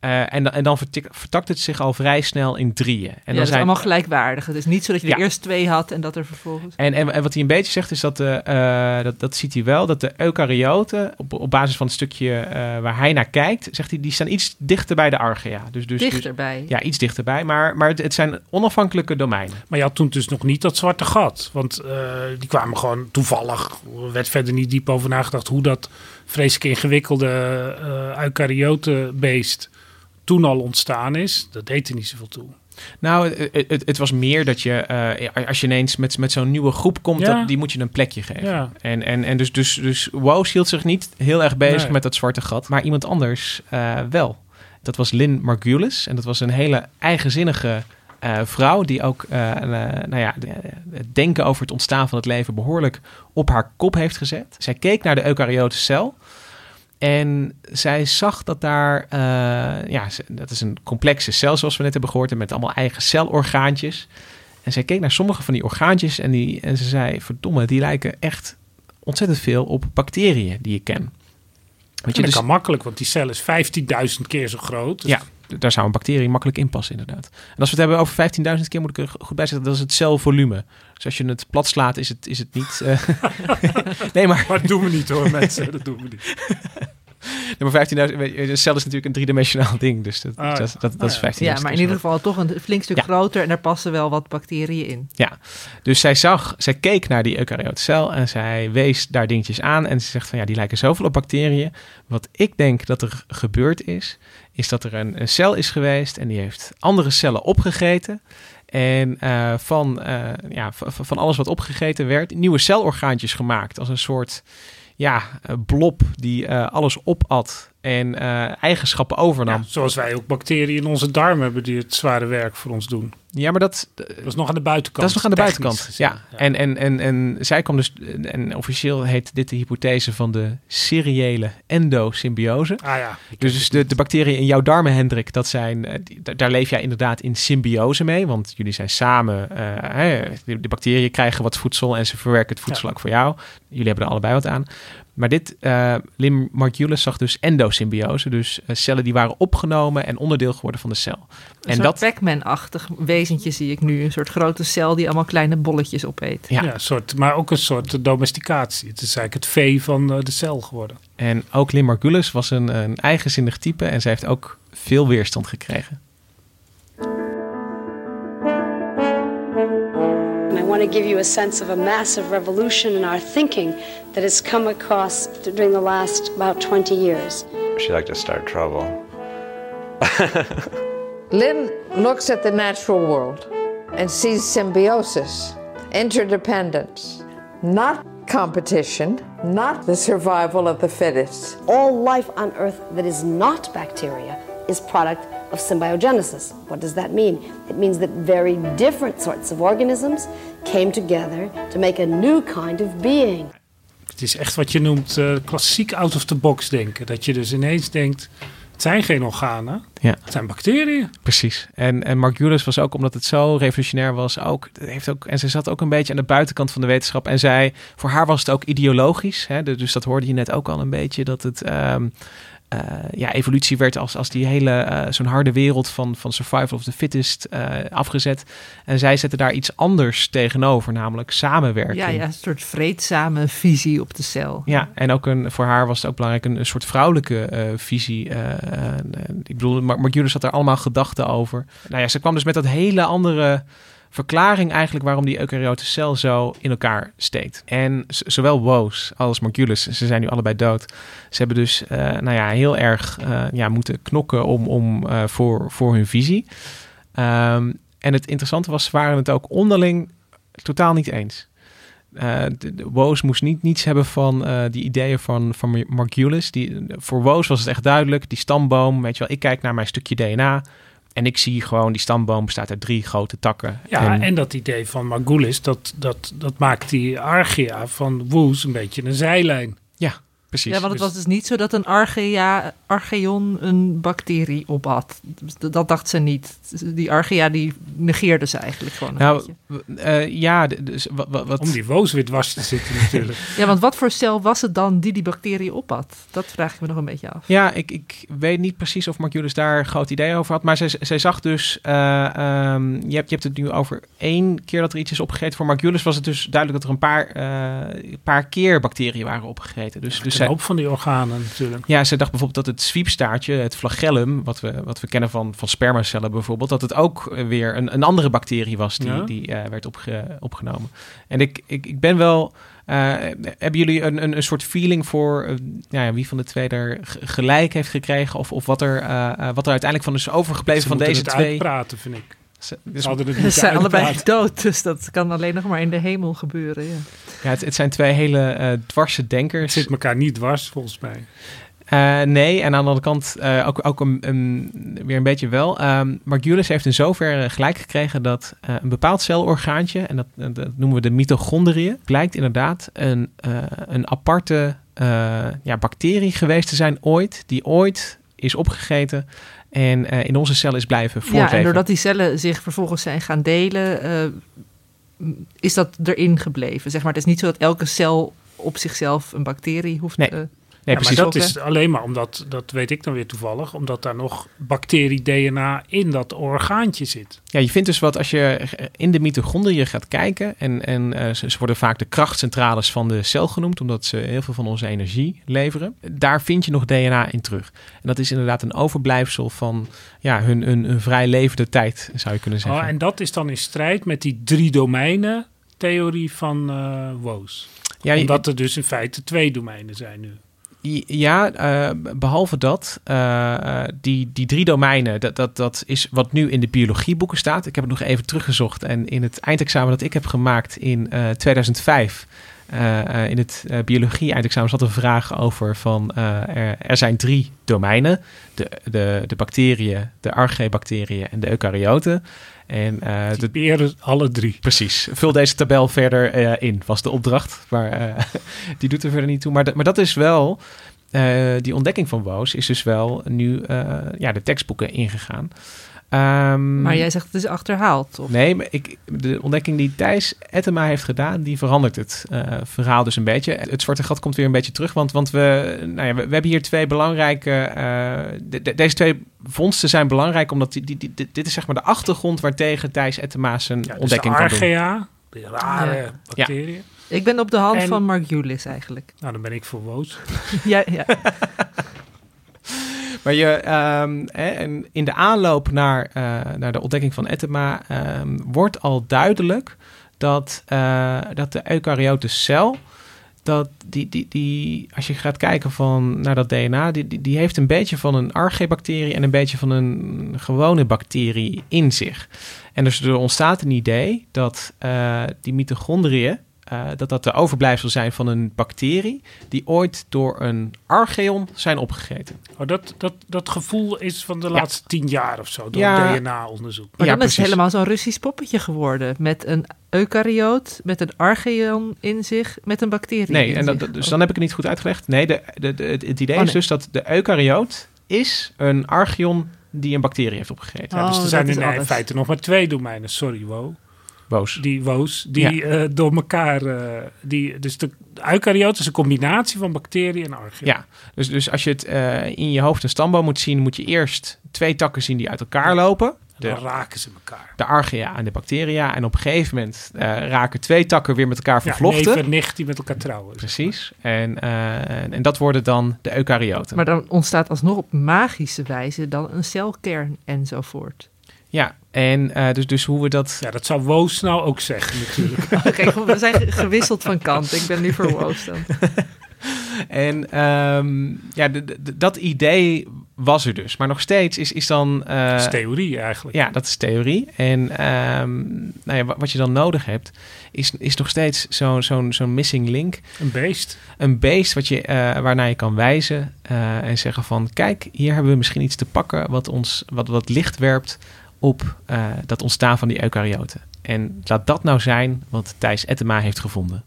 Uh, en, en, dan vertakt het zich al vrij snel in drieën. En ja, dan dat is allemaal gelijkwaardig. Het is niet zo dat je ja. er eerst twee had en dat er vervolgens... En, en, en wat hij een beetje zegt is dat, de, uh, dat, dat ziet hij wel, dat de eukaryoten, op, op basis van het stukje uh, waar hij naar kijkt, zegt hij, die staan iets dichter bij de archaea. Dus, dus, dichterbij? Dus, ja, iets dichterbij, maar, maar het, het, zijn onafhankelijke domeinen. Maar je had toen dus nog niet dat zwarte gat, want die kwamen gewoon toevallig, er werd verder niet diep over nagedacht hoe dat vreselijk ingewikkelde eukaryotenbeest toen al ontstaan is, dat deed er niet zoveel toe. Nou, het, het, het was meer dat je, uh, als je ineens met, met zo'n nieuwe groep komt, ja. dat, die moet je een plekje geven. Ja. En, en, en dus, dus, dus WoW hield zich niet heel erg bezig nee. met dat zwarte gat, maar iemand anders uh, wel. Dat was Lynn Margulis en dat was een hele eigenzinnige uh, vrouw die ook nou ja, het denken over het ontstaan van het leven behoorlijk op haar kop heeft gezet. Zij keek naar de eukaryotische cel. En zij zag dat daar, uh, ja, dat is een complexe cel zoals we net hebben gehoord, met allemaal eigen celorgaantjes. En zij keek naar sommige van die orgaantjes en, die, en ze zei, verdomme, die lijken echt ontzettend veel op bacteriën die je ken. Weet je, dat dus, kan makkelijk, want die cel is 15.000 keer zo groot. Dus ja, daar zou een bacterie makkelijk in passen, inderdaad. En als we het hebben over 15.000 keer, moet ik er goed bij zeggen, dat is het celvolume. Dus als je het plat slaat, is het, is het niet... Uh... nee, maar... maar dat doen we niet hoor, mensen. Dat doen we niet. Nee, maar 15.000, de cel is natuurlijk een driedimensionaal ding, dus dat, ah, dat, dat, dat is 15.000. Ja, maar in ieder geval toch een flink stuk ja. groter en daar passen wel wat bacteriën in. Ja, dus zij zag, zij keek naar die eukaryote cel en zij wees daar dingetjes aan en ze zegt van ja, die lijken zoveel op bacteriën. Wat ik denk dat er gebeurd is, is dat er een, een cel is geweest en die heeft andere cellen opgegeten. En uh, van, uh, ja, van alles wat opgegeten werd, nieuwe celorgaantjes gemaakt. Als een soort ja, blob die uh, alles opat en uh, eigenschappen overnam. Ja, zoals wij ook bacteriën in onze darmen hebben die het zware werk voor ons doen. Ja, maar dat... Dat is nog aan de buitenkant. Dat is nog aan de buitenkant, gezien. ja. ja. En, en, en, en zij kwam dus... En officieel heet dit de hypothese van de seriële endosymbiose. Ah ja. Dus de, de bacteriën in jouw darmen, Hendrik, dat zijn... Die, daar leef jij inderdaad in symbiose mee. Want jullie zijn samen... Uh, hè, de, de, bacteriën krijgen wat voedsel en ze verwerken het voedsel ja. ook voor jou. Jullie hebben er allebei wat aan. Maar dit, uh, Lim Margulis zag dus endosymbiose. Dus uh, cellen die waren opgenomen en onderdeel geworden van de cel. Een en dat Pac-Man-achtig wezentje zie ik nu. Een soort grote cel die allemaal kleine bolletjes opeet. Ja, ja soort, maar ook een soort domesticatie. Het is eigenlijk het vee van uh, de cel geworden. En ook Lim Margulis was een, een eigenzinnig type. En zij heeft ook veel weerstand gekregen. Want to give you a sense of a massive revolution in our thinking that has come across during the last about 20 years. She liked to start trouble. Lynn looks at the natural world and sees symbiosis, interdependence, not competition, not the survival of the fittest. All life on Earth that is not bacteria is product of symbiogenesis. What does that mean? It means that very different sorts of organisms came together to make a new kind of being. Het is echt wat je noemt uh, klassiek out of the box denken. Dat je dus ineens denkt, het zijn geen organen, ja. het zijn bacteriën. Precies. En, en Mark Julis was ook, omdat het zo revolutionair was, ook, heeft ook, en ze zat ook een beetje aan de buitenkant van de wetenschap. En zij, voor haar was het ook ideologisch. Hè, dus dat hoorde je net ook al een beetje, dat het... Um, eh, ja, evolutie werd als, als die hele, eh, zo'n harde wereld van, van survival of the fittest eh, afgezet. En zij zetten daar iets anders tegenover, namelijk samenwerking. Ja, ja, een soort vreedzame visie op de cel. Ja, en ook een, voor haar was het ook belangrijk een, een soort vrouwelijke visie. ik bedoel, Mar- Margulis had er allemaal gedachten over. Nou ja, ze kwam dus met dat hele andere verklaring eigenlijk waarom die eukaryote cel zo in elkaar steekt. En zowel Woos als Margulis, ze zijn nu allebei dood. Ze hebben dus eh, nou ja, heel erg eh, ja, moeten knokken om, om, eh, voor, voor hun visie. Ehm, en het interessante was, ze waren het ook onderling totaal niet eens. De Woos moest niet, niets hebben van die ideeën van, van Mar- Margulis. Die, voor Woos was het echt duidelijk. Die stamboom, weet je wel, ik kijk naar mijn stukje DNA. En ik zie gewoon, die stamboom bestaat uit drie grote takken. Ja, en, dat idee van Margulis, dat, dat, dat maakt die archaea van Woes een beetje een zijlijn. Ja, precies. Ja, want het was dus niet zo dat een archaea, archeon een bacterie op had. Dat, dacht ze niet. Die archaea die negeerde ze eigenlijk gewoon een Nou, eh, ja, dus wat, Om die Woes wit was te zitten natuurlijk. Ja, want wat voor cel was het dan die die bacterie op had? Dat vraag ik me nog een beetje af. Ja, ik, ik weet niet precies of Margulis daar een groot idee over had. Maar zij, zij zag dus... eh, ehm, je, hebt, je hebt het nu over één keer dat er iets is opgegeten. Voor Margulis was het dus duidelijk dat er een paar, eh, paar keer bacteriën waren opgegeten. Dus, dus een zij, hoop van die organen natuurlijk. ja, ze dacht bijvoorbeeld dat het zwiepstaartje, het flagellum... wat we, wat we kennen van, van spermacellen bijvoorbeeld... dat het ook eh, weer een, een andere bacterie was die, Ja? die eh, werd opge- opgenomen. En ik, ik, ik ben wel... eh, hebben jullie een, een, een soort feeling voor eh, ja, ja, wie van de twee er gelijk heeft gekregen? Of, of wat, er, wat er uiteindelijk van is overgebleven Ze van deze het twee? uitpraten, vind ik. Ze- dus- het zijn allebei dood, dus dat kan alleen nog maar in de hemel gebeuren. Ja. ja, het, het zijn twee hele eh dwarse Het denkers. zit elkaar niet dwars, volgens mij. Eh, nee, en aan de andere kant eh, ook, ook een, een- weer een beetje wel. Ehm Margulis heeft in zoverre gelijk gekregen dat een bepaald celorgaantje, en dat, dat noemen we de mitochondriën, blijkt inderdaad een, een aparte ja, bacterie geweest te zijn ooit, die ooit is opgegeten en eh, in onze cellen is blijven ja, voortleven. en doordat die cellen zich vervolgens zijn gaan delen, eh, is dat erin gebleven. Zeg maar, het is niet zo dat elke cel op zichzelf een bacterie hoeft Nee. eh, Nee, ja, maar precies. dat is alleen maar omdat, dat weet ik dan weer toevallig, omdat daar nog bacterie-DNA in dat orgaantje zit. Ja, je vindt dus wat als je in de mitochondriën gaat kijken. En, en eh, ze, ze worden vaak de krachtcentrales van de cel genoemd, omdat ze heel veel van onze energie leveren. Daar vind je nog DNA in terug. En dat is inderdaad een overblijfsel van ja, hun, hun, hun vrij levende tijd, zou je kunnen zeggen. Oh, en dat is dan in strijd met die drie domeinen theorie van eh Woos. ja, je- Omdat er dus in feite twee domeinen zijn nu. Ja, eh, behalve dat, eh, eh, die, die drie domeinen, dat, dat, dat is wat nu in de biologieboeken staat. Ik heb het nog even teruggezocht en in het eindexamen dat ik heb gemaakt in eh, 2005, eh, eh, in het eh, biologie-eindexamen zat een vraag over van, eh, er, er zijn drie domeinen, de, de, de bacteriën, de archaebacteriën en de eukaryoten. En eh, de, Typeren alle drie. Precies. Vul deze tabel verder eh, in, was de opdracht. Maar eh, die doet er verder niet toe. Maar, dat- maar dat is wel, eh, die ontdekking van Woos is dus wel nu eh, ja, de tekstboeken ingegaan. Ehm, Maar jij zegt het is achterhaald. Of? Nee, maar ik, de ontdekking die Thijs Ettema heeft gedaan, die verandert het eh, verhaal dus een beetje. Het zwarte gat komt weer een beetje terug, want, want we, nou ja, we, we hebben hier twee belangrijke... eh, de- de- deze twee vondsten zijn belangrijk, omdat die, die, die- dit, is zeg maar de achtergrond waartegen Thijs Ettema zijn Ja, dus de ontdekking kan doen. archaea, de rare Ja. bacteriën. Ik ben op de hand En- van Margulis eigenlijk. Nou, dan ben ik voor Woos. ja, ja. Maar je, ehm, en in de aanloop naar, eh, naar de ontdekking van Ettema ehm, wordt al duidelijk dat, eh, dat de eukaryote cel, dat die, die, die, als je gaat kijken van, naar dat DNA, die, die, die heeft een beetje van een archaebacterie en een beetje van een gewone bacterie in zich. En dus er ontstaat een idee dat eh, die mitochondriën, eh, dat dat de overblijfsel zijn van een bacterie die ooit door een archeon zijn opgegeten. Oh, dat, dat, dat gevoel is van de Ja. laatste tien jaar of zo, door Ja. DNA-onderzoek. Maar Ja, dan is het precies. helemaal zo'n Russisch poppetje geworden. Met een eukaryoot, met een archeon in zich, met een bacterie Nee, in en dat, dus dan heb ik het niet goed uitgelegd. Nee, de, de, de- het, het idee Oh, is dus dat de eukaryoot is een archeon die een bacterie heeft opgegeten. Ja, dus Oh, er zijn dat in, is in alles. feite nog maar twee domeinen. Sorry, wow. Woos. Die woos, die eh, door elkaar... eh, die, dus de eukaryoot is een combinatie van bacteriën en archeoten. Ja, dus, dus als je het eh, in je hoofd een stamboom moet zien, moet je eerst twee takken zien die uit elkaar lopen. Dan raken ze elkaar. de archea en de bacteria. En op een gegeven moment eh, raken twee takken weer met elkaar Ja, vervlochten. en nicht die met elkaar trouwen. Precies. En, eh, en, en dat worden dan de eukaryoten. Maar dan ontstaat alsnog op magische wijze dan een celkern enzovoort. Ja, en eh, dus, dus hoe we dat... Ja, dat zou Woos nou ook zeggen natuurlijk. Oké, we zijn ge- gewisseld van kant. Ik ben nu voor Woos dan. En ehm, ja, de- de- dat idee was er dus. Maar nog steeds is, is dan... eh, dat is theorie eigenlijk. Ja, dat is theorie. En ehm, nou ja, wa- wat je dan nodig hebt, is, is nog steeds zo'n zo'n zo'n missing link. Een beest. Een beest wat je, eh, waarnaar je kan wijzen eh, en zeggen van... kijk, hier hebben we misschien iets te pakken wat, ons, wat, wat licht werpt op eh, dat ontstaan van die eukaryoten. En laat dat nou zijn wat Thijs Ettema heeft gevonden.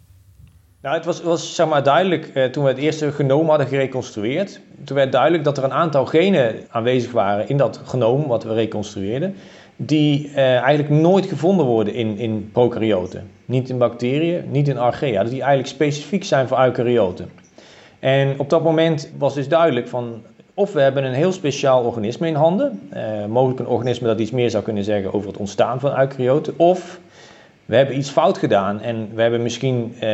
Nou, het was, was zeg maar duidelijk eh, toen we het eerste genoom hadden gereconstrueerd. Toen werd duidelijk dat er een aantal genen aanwezig waren in dat genoom wat we reconstrueerden. Die eh, eigenlijk nooit gevonden worden in, in prokaryoten. Niet in bacteriën, niet in archaea. Die eigenlijk specifiek zijn voor eukaryoten. En op dat moment was dus duidelijk van... Of we hebben een heel speciaal organisme in handen. eh, mogelijk een organisme dat iets meer zou kunnen zeggen over het ontstaan van eukaryoten. Of we hebben iets fout gedaan en we hebben misschien eh,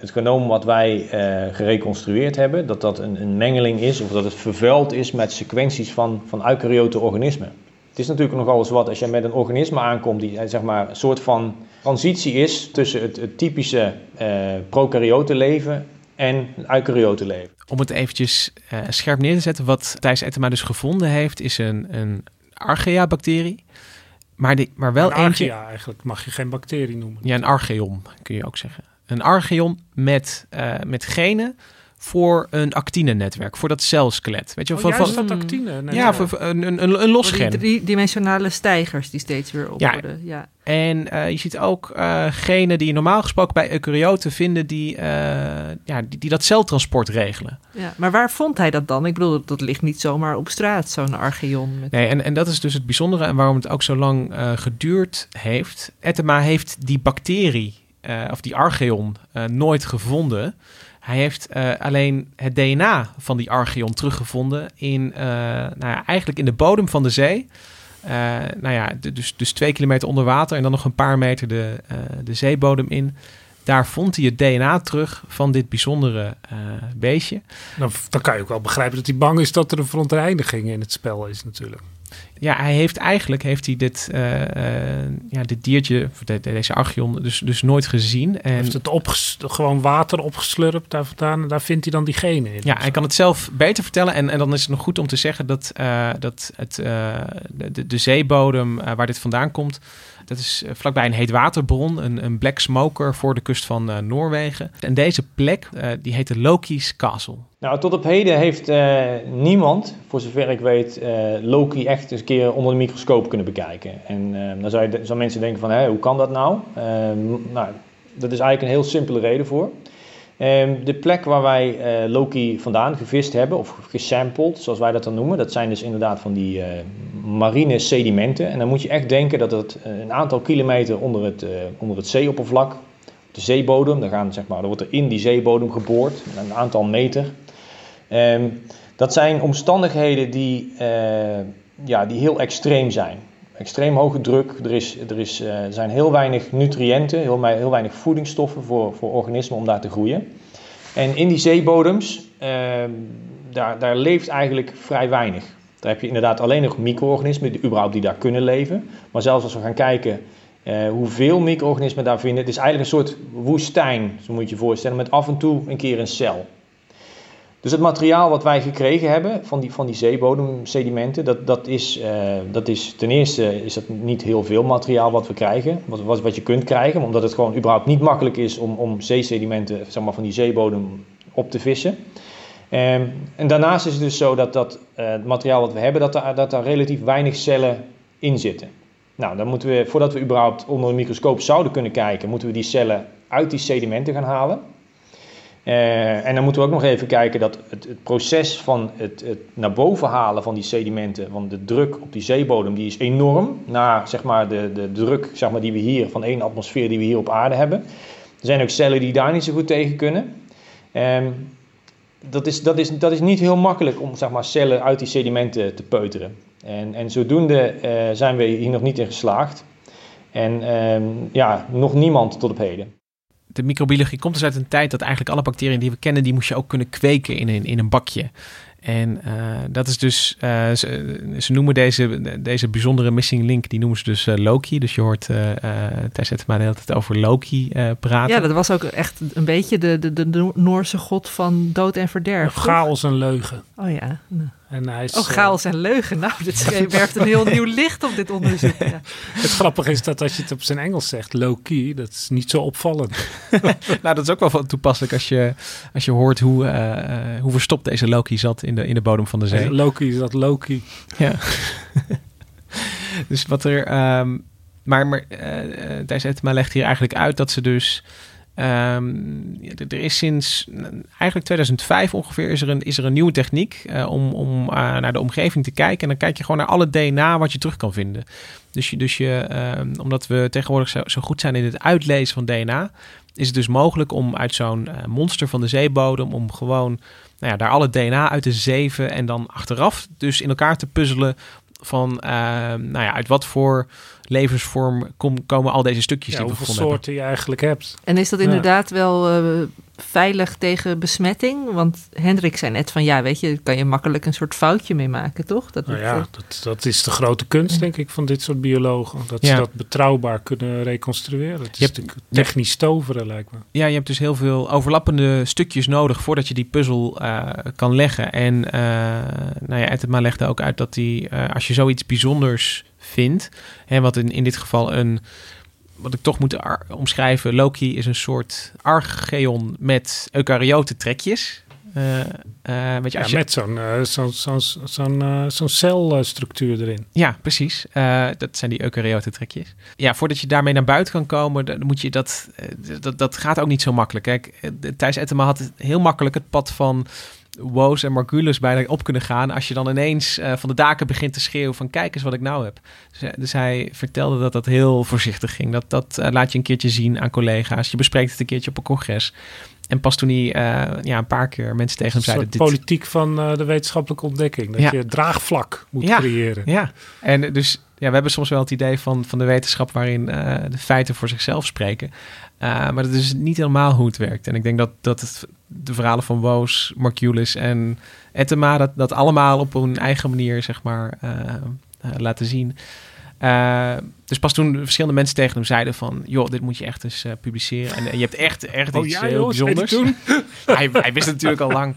het genoom wat wij eh, gereconstrueerd hebben, dat dat een, een mengeling is of dat het vervuild is met sequenties van, van eukaryote organismen. Het is natuurlijk nogal eens wat als je met een organisme aankomt die eh, zeg maar, een soort van transitie is tussen het, het typische eh prokaryote leven en eukaryote leven. Om het eventjes eh, scherp neer te zetten, wat Thijs Ettema dus gevonden heeft, is een, een archaea-bacterie. Maar, die, maar wel Een eentje... archaea eigenlijk mag je geen bacterie noemen. Ja, een archeon kun je ook zeggen. Een archeon met, eh, met genen voor een actinenetwerk, voor dat celskelet. Weet je, Oh, van, juist van, dat actine. Nee, ja, voor, een, een, een, een die driedimensionale stijgers die steeds weer op Ja. worden. Ja. En eh, je ziet ook eh, genen die je normaal gesproken bij eukaryoten vinden, die, eh, ja, die, die dat celtransport regelen. Ja. Maar waar vond hij dat dan? Ik bedoel, dat, dat ligt niet zomaar op straat, zo'n archeon. Met... Nee, en, en dat is dus het bijzondere en waarom het ook zo lang eh, geduurd heeft. Ettema heeft die bacterie, eh, of die archeon, eh, nooit gevonden. Hij heeft eh, alleen het DNA van die archeon teruggevonden in, eh, nou ja, eigenlijk in de bodem van de zee. Eh, nou ja, dus, dus twee kilometer onder water en dan nog een paar meter de, de zeebodem in. Daar vond hij het DNA terug van dit bijzondere beestje. Dan, dan kan je ook wel begrijpen dat hij bang is dat er een verontreiniging in het spel is natuurlijk. Ja, hij heeft eigenlijk heeft hij dit, eh, eh, ja, dit diertje, de- deze archeon, dus, dus nooit gezien. En heeft het gewoon water opgeslurpt daar vandaan en daar vindt hij dan die genen in. ja, hij kan het zelf beter vertellen. En, en dan is het nog goed om te zeggen dat, eh, dat het, de, de, de zeebodem waar dit vandaan komt, dat is eh, vlakbij een heetwaterbron, een, een black smoker voor de kust van eh, Noorwegen. En deze plek, eh, die heette Loki's Castle. Nou, tot op heden heeft niemand, voor zover ik weet, Loki echt eens een keer onder de microscoop kunnen bekijken. En dan zou, je, zou mensen denken van, hoe kan dat nou? Nou, dat is eigenlijk een heel simpele reden voor. Ehm, de plek waar wij eh, Loki vandaan gevist hebben, of gesampled, zoals wij dat dan noemen, dat zijn dus inderdaad van die eh, marine sedimenten. En dan moet je echt denken dat het eh, een aantal kilometer onder het, onder het zeeoppervlak, de zeebodem, daar, gaan, zeg maar, er wordt er in die zeebodem geboord, een aantal meter. Ehm, dat zijn omstandigheden die, ja, die heel extreem zijn. Extreem hoge druk, er, is, er, is, eh, zijn heel weinig nutriënten, heel, heel weinig voedingsstoffen voor, voor organismen om daar te groeien. En in die zeebodems, ehm, daar, daar leeft eigenlijk vrij weinig. Daar heb je inderdaad alleen nog micro-organismen die, überhaupt die daar kunnen leven. Maar zelfs als we gaan kijken eh, hoeveel micro-organismen daar vinden, het is eigenlijk een soort woestijn, zo moet je je voorstellen, met af en toe een keer een cel. Dus het materiaal wat wij gekregen hebben van die, van die zeebodemsedimenten, dat, dat, is, eh, dat is ten eerste is dat niet heel veel materiaal wat we krijgen, wat, wat, wat je kunt krijgen, omdat het gewoon überhaupt niet makkelijk is om, om zeesedimenten zeg maar, van die zeebodem op te vissen. Ehm, en daarnaast is het dus zo dat, dat eh, het materiaal wat we hebben, dat daar, dat daar relatief weinig cellen in zitten. Nou, dan moeten we, voordat we überhaupt onder een microscoop zouden kunnen kijken, moeten we die cellen uit die sedimenten gaan halen. Eh, en dan moeten we ook nog even kijken dat het, het proces van het, het, naar boven halen van die sedimenten, van de druk op die zeebodem, die is enorm. Na zeg maar, de, de druk zeg maar, die we hier, van één atmosfeer die we hier op aarde hebben. Er zijn ook cellen die daar niet zo goed tegen kunnen. Ehm, dat, is, dat, is, dat is niet heel makkelijk om zeg maar, cellen uit die sedimenten te peuteren. En, en zodoende eh, zijn we hier nog niet in geslaagd. En ehm, ja, nog niemand tot op heden de microbiologie komt dus uit een tijd dat eigenlijk alle bacteriën die we kennen, die moest je ook kunnen kweken in een, in een bakje. En uh, dat is dus, uh, ze, ze, noemen deze, deze bijzondere missing link, die noemen ze dus uh, Loki. Dus je hoort Thijs Ettema de hele tijd over Loki praten. Ja, dat was ook echt een beetje de, de, de Noorse god van dood en verderf. Chaos en leugen. Oh ja. Nou. En hij is, oh, chaos en leugen. Nou, dit werpt een heel nieuw licht op dit onderzoek. Ja. Het grappige is dat als je het op zijn Engels zegt, low-key, dat is niet zo opvallend. nou, dat is ook wel toepasselijk als je, als je hoort hoe, uh, hoe verstopt deze Loki zat in de, in de bodem van de zee. Loki zat Loki. Ja. dus wat er... Um, maar maar uh, Thijs Etema legt hier eigenlijk uit dat ze dus Um, er is sinds eigenlijk 2005 ongeveer is er een, is er een nieuwe techniek uh, om, om uh, naar de omgeving te kijken. En dan kijk je gewoon naar alle DNA wat je terug kan vinden. Dus, je, dus je, uh, omdat we tegenwoordig zo, zo, goed zijn in het uitlezen van DNA, is het dus mogelijk om uit zo'n eh, monster van de zeebodem, om gewoon nou ja, daar alle DNA uit te zeven en dan achteraf dus in elkaar te puzzelen van ehm, nou ja, uit wat voor levensvorm kom, komen al deze stukjes ja, die we hoeveel soorten je eigenlijk hebt. En is dat inderdaad wel uh, veilig tegen besmetting? Want Hendrik zei net van ja, weet je, kan je makkelijk een soort foutje mee maken, toch? Dat, nou ja, dat, dat is de grote kunst, denk ik, van dit soort biologen. Dat ze dat betrouwbaar kunnen reconstrueren. Het is hebt, technisch toveren, lijkt me. Ja, je hebt dus heel veel overlappende stukjes nodig voordat je die puzzel uh, kan leggen. En uh, nou ja, Etema legde ook uit dat die, als je zoiets bijzonders vindt, hè, wat in, in dit geval een wat ik toch moet omschrijven, Loki is een soort archeon met eukaryote trekjes. Uh, uh, weet je, ja, je... met zo'n uh, zo'n zo'n zo'n zo'n celstructuur erin. Ja, precies. dat zijn die eukaryote trekjes. Ja, voordat je daarmee naar buiten kan komen, dan moet je dat, dat, dat gaat ook niet zo makkelijk. Kijk, Thijs Ettema had heel makkelijk het pad van Woos en Margulis bijna op kunnen gaan. Als je dan ineens uh, van de daken begint te schreeuwen van kijk eens wat ik nou heb. Dus, dus hij vertelde dat dat heel voorzichtig ging. Dat, dat uh, laat je een keertje zien aan collega's. Je bespreekt het een keertje op een congres. En pas toen hij uh, ja, een paar keer mensen tegen hem zeiden... Dit... politiek van de wetenschappelijke ontdekking. Dat ja. je draagvlak moet ja. creëren. Ja, en dus ja, we hebben soms wel het idee van, van de wetenschap... waarin de feiten voor zichzelf spreken. maar dat is niet helemaal hoe het werkt. En ik denk dat, dat het de verhalen van Woos, Marculis en Etema, dat, dat allemaal op hun eigen manier, zeg maar, uh, uh, laten zien. Dus pas toen verschillende mensen tegen hem zeiden van... joh, dit moet je echt eens publiceren. En, en, je hebt echt, echt oh, iets ja, heel joh, bijzonders. hij, hij wist het natuurlijk al lang.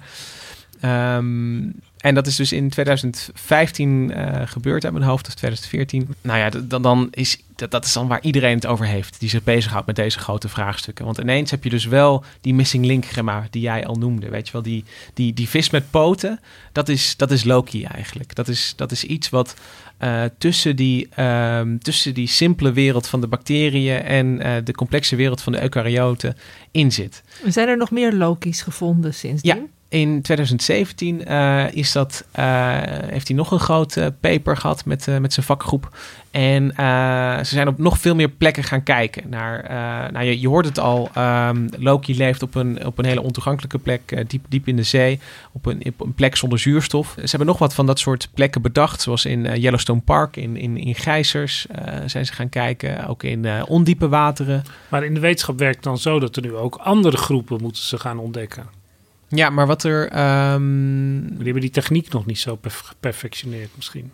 Um, en dat is dus in 2015 uh, gebeurd uit mijn hoofd, of 2014. Nou ja, dan, dan is, dat, dat is dan waar iedereen het over heeft, die zich bezighoudt met deze grote vraagstukken. Want ineens heb je dus wel die missing link gemma die jij al noemde. Weet je wel, die, die, die vis met poten, dat is, dat is Loki eigenlijk. Dat is, dat is iets wat uh, tussen, die, uh, tussen die simpele wereld van de bacteriën en uh, de complexe wereld van de eukaryoten in zit. Zijn er nog meer Loki's gevonden sindsdien? Ja, in 2017 uh, is dat, uh, heeft hij nog een grote paper gehad met, met zijn vakgroep. En ze zijn op nog veel meer plekken gaan kijken. Naar, nou, je, je hoort het al, um, Loki leeft op een, op een hele ontoegankelijke plek, diep, diep in de zee. Op een, een plek zonder zuurstof. Ze hebben nog wat van dat soort plekken bedacht. Zoals in Yellowstone Park, in, in, in Gijzers zijn ze gaan kijken. Ook in ondiepe wateren. Maar in de wetenschap werkt dan zo dat er nu ook andere groepen moeten ze gaan ontdekken. Ja, maar wat er. Um... Die hebben die techniek nog niet zo geperfectioneerd, misschien.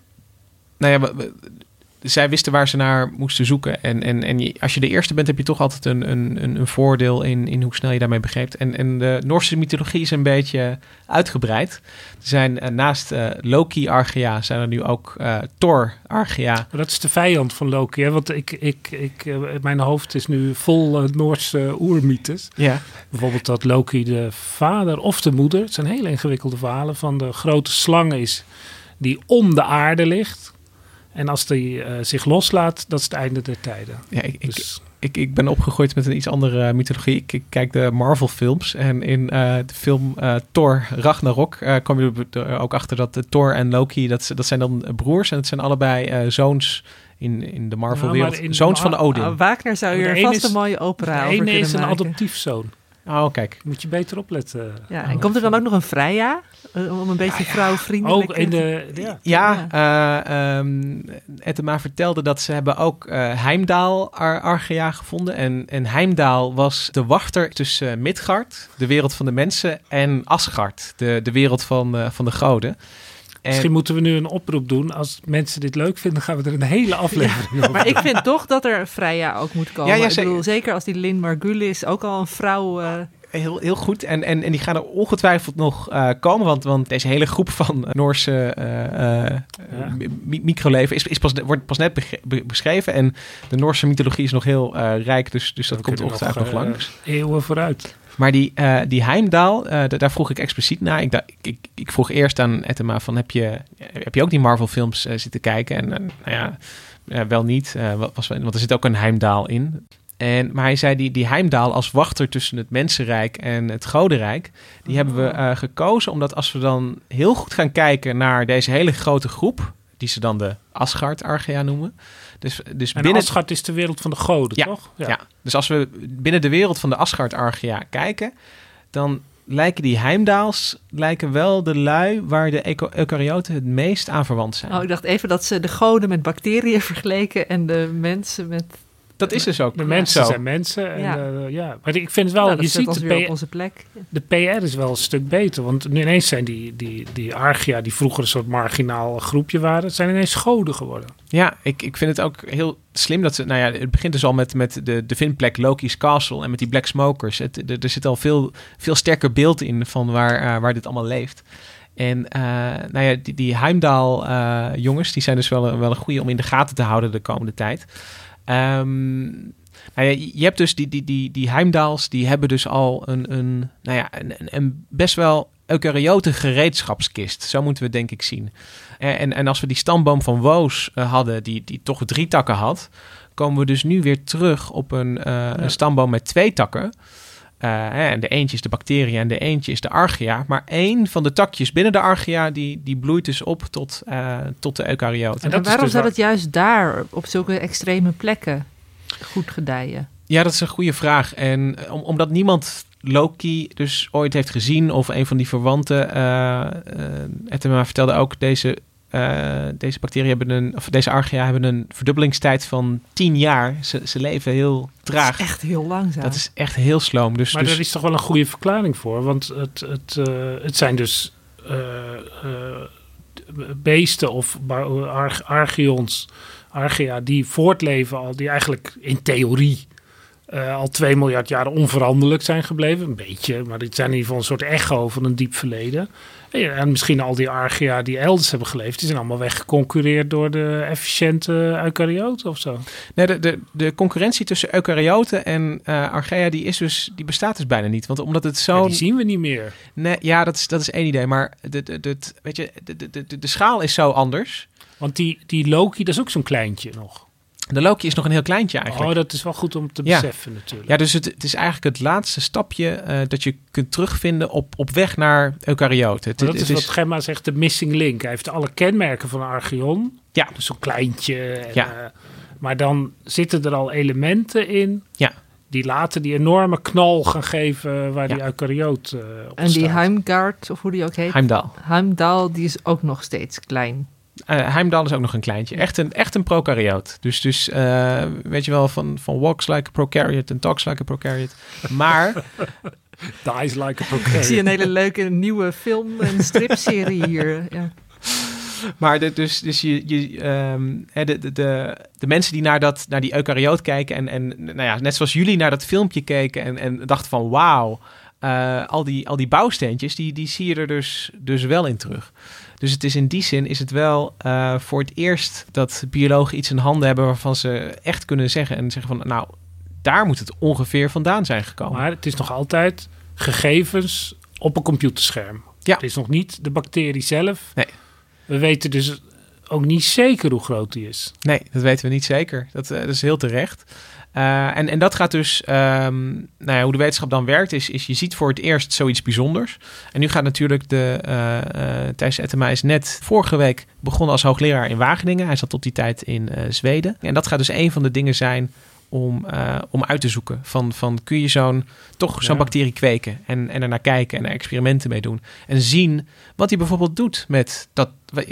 Nou ja, zij wisten waar ze naar moesten zoeken. En, en, en als je de eerste bent, heb je toch altijd een, een, een voordeel in, in hoe snel je daarmee begrijpt. En, en de Noorse mythologie is een beetje uitgebreid. Er zijn uh, naast uh, Loki Archaea zijn er nu ook uh, Thor Archaea. dat is de vijand van Loki, hè? want ik, ik, ik, mijn hoofd is nu vol Noorse oermythes. Ja. Bijvoorbeeld dat Loki de vader of de moeder, het zijn hele ingewikkelde verhalen, van de grote slang is die om de aarde ligt. En als die uh, zich loslaat, dat is het einde der tijden. Ja, ik, dus... ik, ik ben opgegroeid met een iets andere mythologie. Ik, ik kijk de Marvel films. En in eh, de film eh, Thor Ragnarok uh, kom je er ook achter dat Thor en Loki, dat, dat zijn dan broers. En het zijn allebei zoons in, in de Marvel-wereld. Ja, zoons van Odin. Uh, Wagner zou je er vast een mooie opera over kunnen is een maken. adoptiefzoon. Oh, kijk. Moet je beter opletten. Ja, en komt er dan ook nog een Freya? Om een beetje vrouwvriendelijk Ook in de... Ja, ja, ja. Uh, um, Etema vertelde dat ze hebben ook uh, Heimdaal Ar Archea gevonden. En, en Heimdaal was de wachter tussen Midgard, de wereld van de mensen, en Asgard, de, de wereld van, uh, van de goden. En... Misschien moeten we nu een oproep doen. Als mensen dit leuk vinden, gaan we er een hele aflevering ja, over. Maar ik vind toch dat er Freya ook moet komen. Ja, ja, ik bedoel, zeker als die Lin Margulis ook al een vrouw... Uh... Heel, heel goed. En, en, en die gaan er ongetwijfeld nog uh, komen. Want, want deze hele groep van Noorse uh, ja. microleven is, is pas, wordt pas net beschreven. En de Noorse mythologie is nog heel rijk. Dus, dus dat komt ongetwijfeld nog, nog langs. Eeuwen vooruit. Maar die, uh, die Heimdaal, uh, daar vroeg ik expliciet naar. Ik, ik, ik, vroeg eerst aan Etema van, heb je, heb je ook die Marvel films uh, zitten kijken? En nou ja, wel niet, was, want er zit ook een Heimdaal in. En, maar hij zei, die, die Heimdaal als wachter tussen het mensenrijk en het godenrijk... die hebben we gekozen omdat als we dan heel goed gaan kijken naar deze hele grote groep... die ze dan de Asgard-Archea noemen... Dus, dus en binnen... Asgard is de wereld van de goden, ja, toch? Ja. ja. dus als we binnen de wereld van de Asgard-Archea kijken... dan lijken die heimdaals lijken wel de lui waar de eukaryoten het meest aan verwant zijn. Oh, ik dacht even dat ze de goden met bacteriën vergeleken en de mensen met... Dat is dus ook. De mensen zo. zijn mensen. En, ja. Uh, ja. Maar ik vind het wel, nou, je ziet de, de, op onze plek. de PR is wel een stuk beter. Want nu ineens zijn die, die, die Argia, die vroeger een soort marginaal groepje waren, zijn ineens goden geworden. Ja, ik, ik vind het ook heel slim dat ze. Nou ja, het begint dus al met, met de, de vindplek Loki's Castle en met die Black Smokers. Het, er, er zit al veel, veel sterker beeld in van waar, uh, waar dit allemaal leeft. En uh, nou ja, die, die Heimdaal uh, jongens, die zijn dus wel, wel een goede om in de gaten te houden de komende tijd. Um, nou ja, je hebt dus die, die, die, die Heimdaals, die hebben dus al een, een, nou ja, een, een best wel eukaryote gereedschapskist. Zo moeten we het denk ik zien. En, en, en als we die stamboom van Woos uh, hadden, die, die toch drie takken had, komen we dus nu weer terug op een, uh, ja. een stamboom met twee takken. Uh, en de eentje is de bacterie en de eentje is de archaea. Maar één van de takjes binnen de archaea, die, die bloeit dus op tot, uh, tot de eukaryoten. En, en waarom dus zou het juist daar, op zulke extreme plekken, goed gedijen? Ja, dat is een goede vraag. En om, omdat niemand Loki dus ooit heeft gezien of een van die verwanten. Uh, Etema vertelde ook deze, uh, deze bacteriën hebben een, of deze archaea hebben een verdubbelingstijd van 10 jaar. Ze, ze leven heel traag. Dat is echt heel langzaam. Dat is echt heel sloom. Dus, maar dus... er is toch wel een goede verklaring voor, want het, het, uh, het zijn dus beesten of arch archeons, archaea die voortleven al, die eigenlijk in theorie uh, al 2 miljard jaren onveranderlijk zijn gebleven. Een beetje, maar dit zijn in ieder geval een soort echo van een diep verleden. En, en misschien al die archaea die elders hebben geleefd, die zijn allemaal weggeconcureerd door de efficiënte eukaryoten of zo. Nee, de, de, de concurrentie tussen eukaryoten en uh, archaea die is dus, die bestaat dus bijna niet. Want omdat het zo. Ja, die zien we niet meer. Nee, ja, dat is, dat is één idee. Maar de, de, de, weet je, de, de, de, de schaal is zo anders. Want die, die Loki, dat is ook zo'n kleintje nog. De Loki is nog een heel kleintje eigenlijk. Oh, dat is wel goed om te ja. beseffen natuurlijk. Ja, dus het, het, is eigenlijk het laatste stapje uh, dat je kunt terugvinden op, op weg naar eukaryoten. dat is, is wat Gemma zegt, de missing link. Hij heeft alle kenmerken van een archeon. Ja. Dus zo'n kleintje. En, ja. Uh, maar dan zitten er al elementen in... Ja. die later die enorme knal gaan geven waar ja. die eukaryoot uh, op En die staat. Heimgard, of hoe die ook heet. Heimdal. Heimdal, die is ook nog steeds klein. Uh, Heimdal is ook nog een kleintje. Echt een, echt een prokaryoot. Dus, dus uh, weet je wel, van, van walks like a prokaryote en talks like a prokaryote. Maar... Dies like a prokaryote. Ik zie een hele leuke nieuwe film- en stripserie hier. Ja. Maar de, dus, dus je, je, um, de, de, de, de mensen die naar, dat, naar die eukaryoot kijken... en, en nou ja, net zoals jullie naar dat filmpje keken en, en dachten van... wauw, uh, al, die, al die bouwsteentjes, die, die zie je er dus, dus wel in terug. Dus het is in die zin is het wel uh, voor het eerst dat biologen iets in handen hebben waarvan ze echt kunnen zeggen en zeggen van nou, daar moet het ongeveer vandaan zijn gekomen. Maar het is nog altijd gegevens op een computerscherm. Ja. Het is nog niet de bacterie zelf. Nee. We weten dus ook niet zeker hoe groot die is. Nee, dat weten we niet zeker. Dat, eh, dat is heel terecht. Uh, en, en dat gaat dus, um, nou ja, hoe de wetenschap dan werkt, is, is je ziet voor het eerst zoiets bijzonders. En nu gaat natuurlijk de, uh, uh, Thijs Ettema is net vorige week begonnen als hoogleraar in Wageningen. Hij zat tot die tijd in Zweden. En dat gaat dus een van de dingen zijn om, om uit te zoeken. Van, van kun je zo'n, toch zo'n bacterie kweken en, en er naar kijken en er experimenten mee doen. En zien wat hij bijvoorbeeld doet met dat,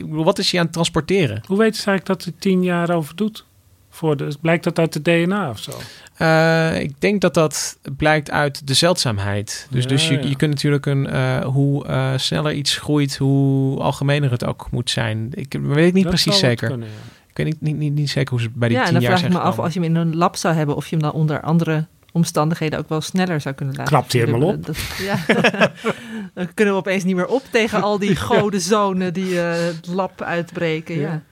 wat is hij aan het transporteren? Hoe weten ze eigenlijk dat hij tien jaar over doet? Voor de, blijkt dat uit de DNA of zo? Uh, ik denk dat dat blijkt uit de zeldzaamheid. Dus, ja, dus je, ja. je kunt natuurlijk een, uh, hoe uh, sneller iets groeit, hoe algemener het ook moet zijn. Ik weet het niet dat precies zeker. Kunnen, ja. Ik weet niet, niet, niet, niet, zeker hoe ze bij die ja, tien en dan jaar vraag ik zijn me af, als je hem in een lab zou hebben, of je hem dan onder andere omstandigheden ook wel sneller zou kunnen laten. Knapt hij helemaal op. Dat, ja. dan kunnen we opeens niet meer op tegen al die godenzonen die het lab uitbreken. ja.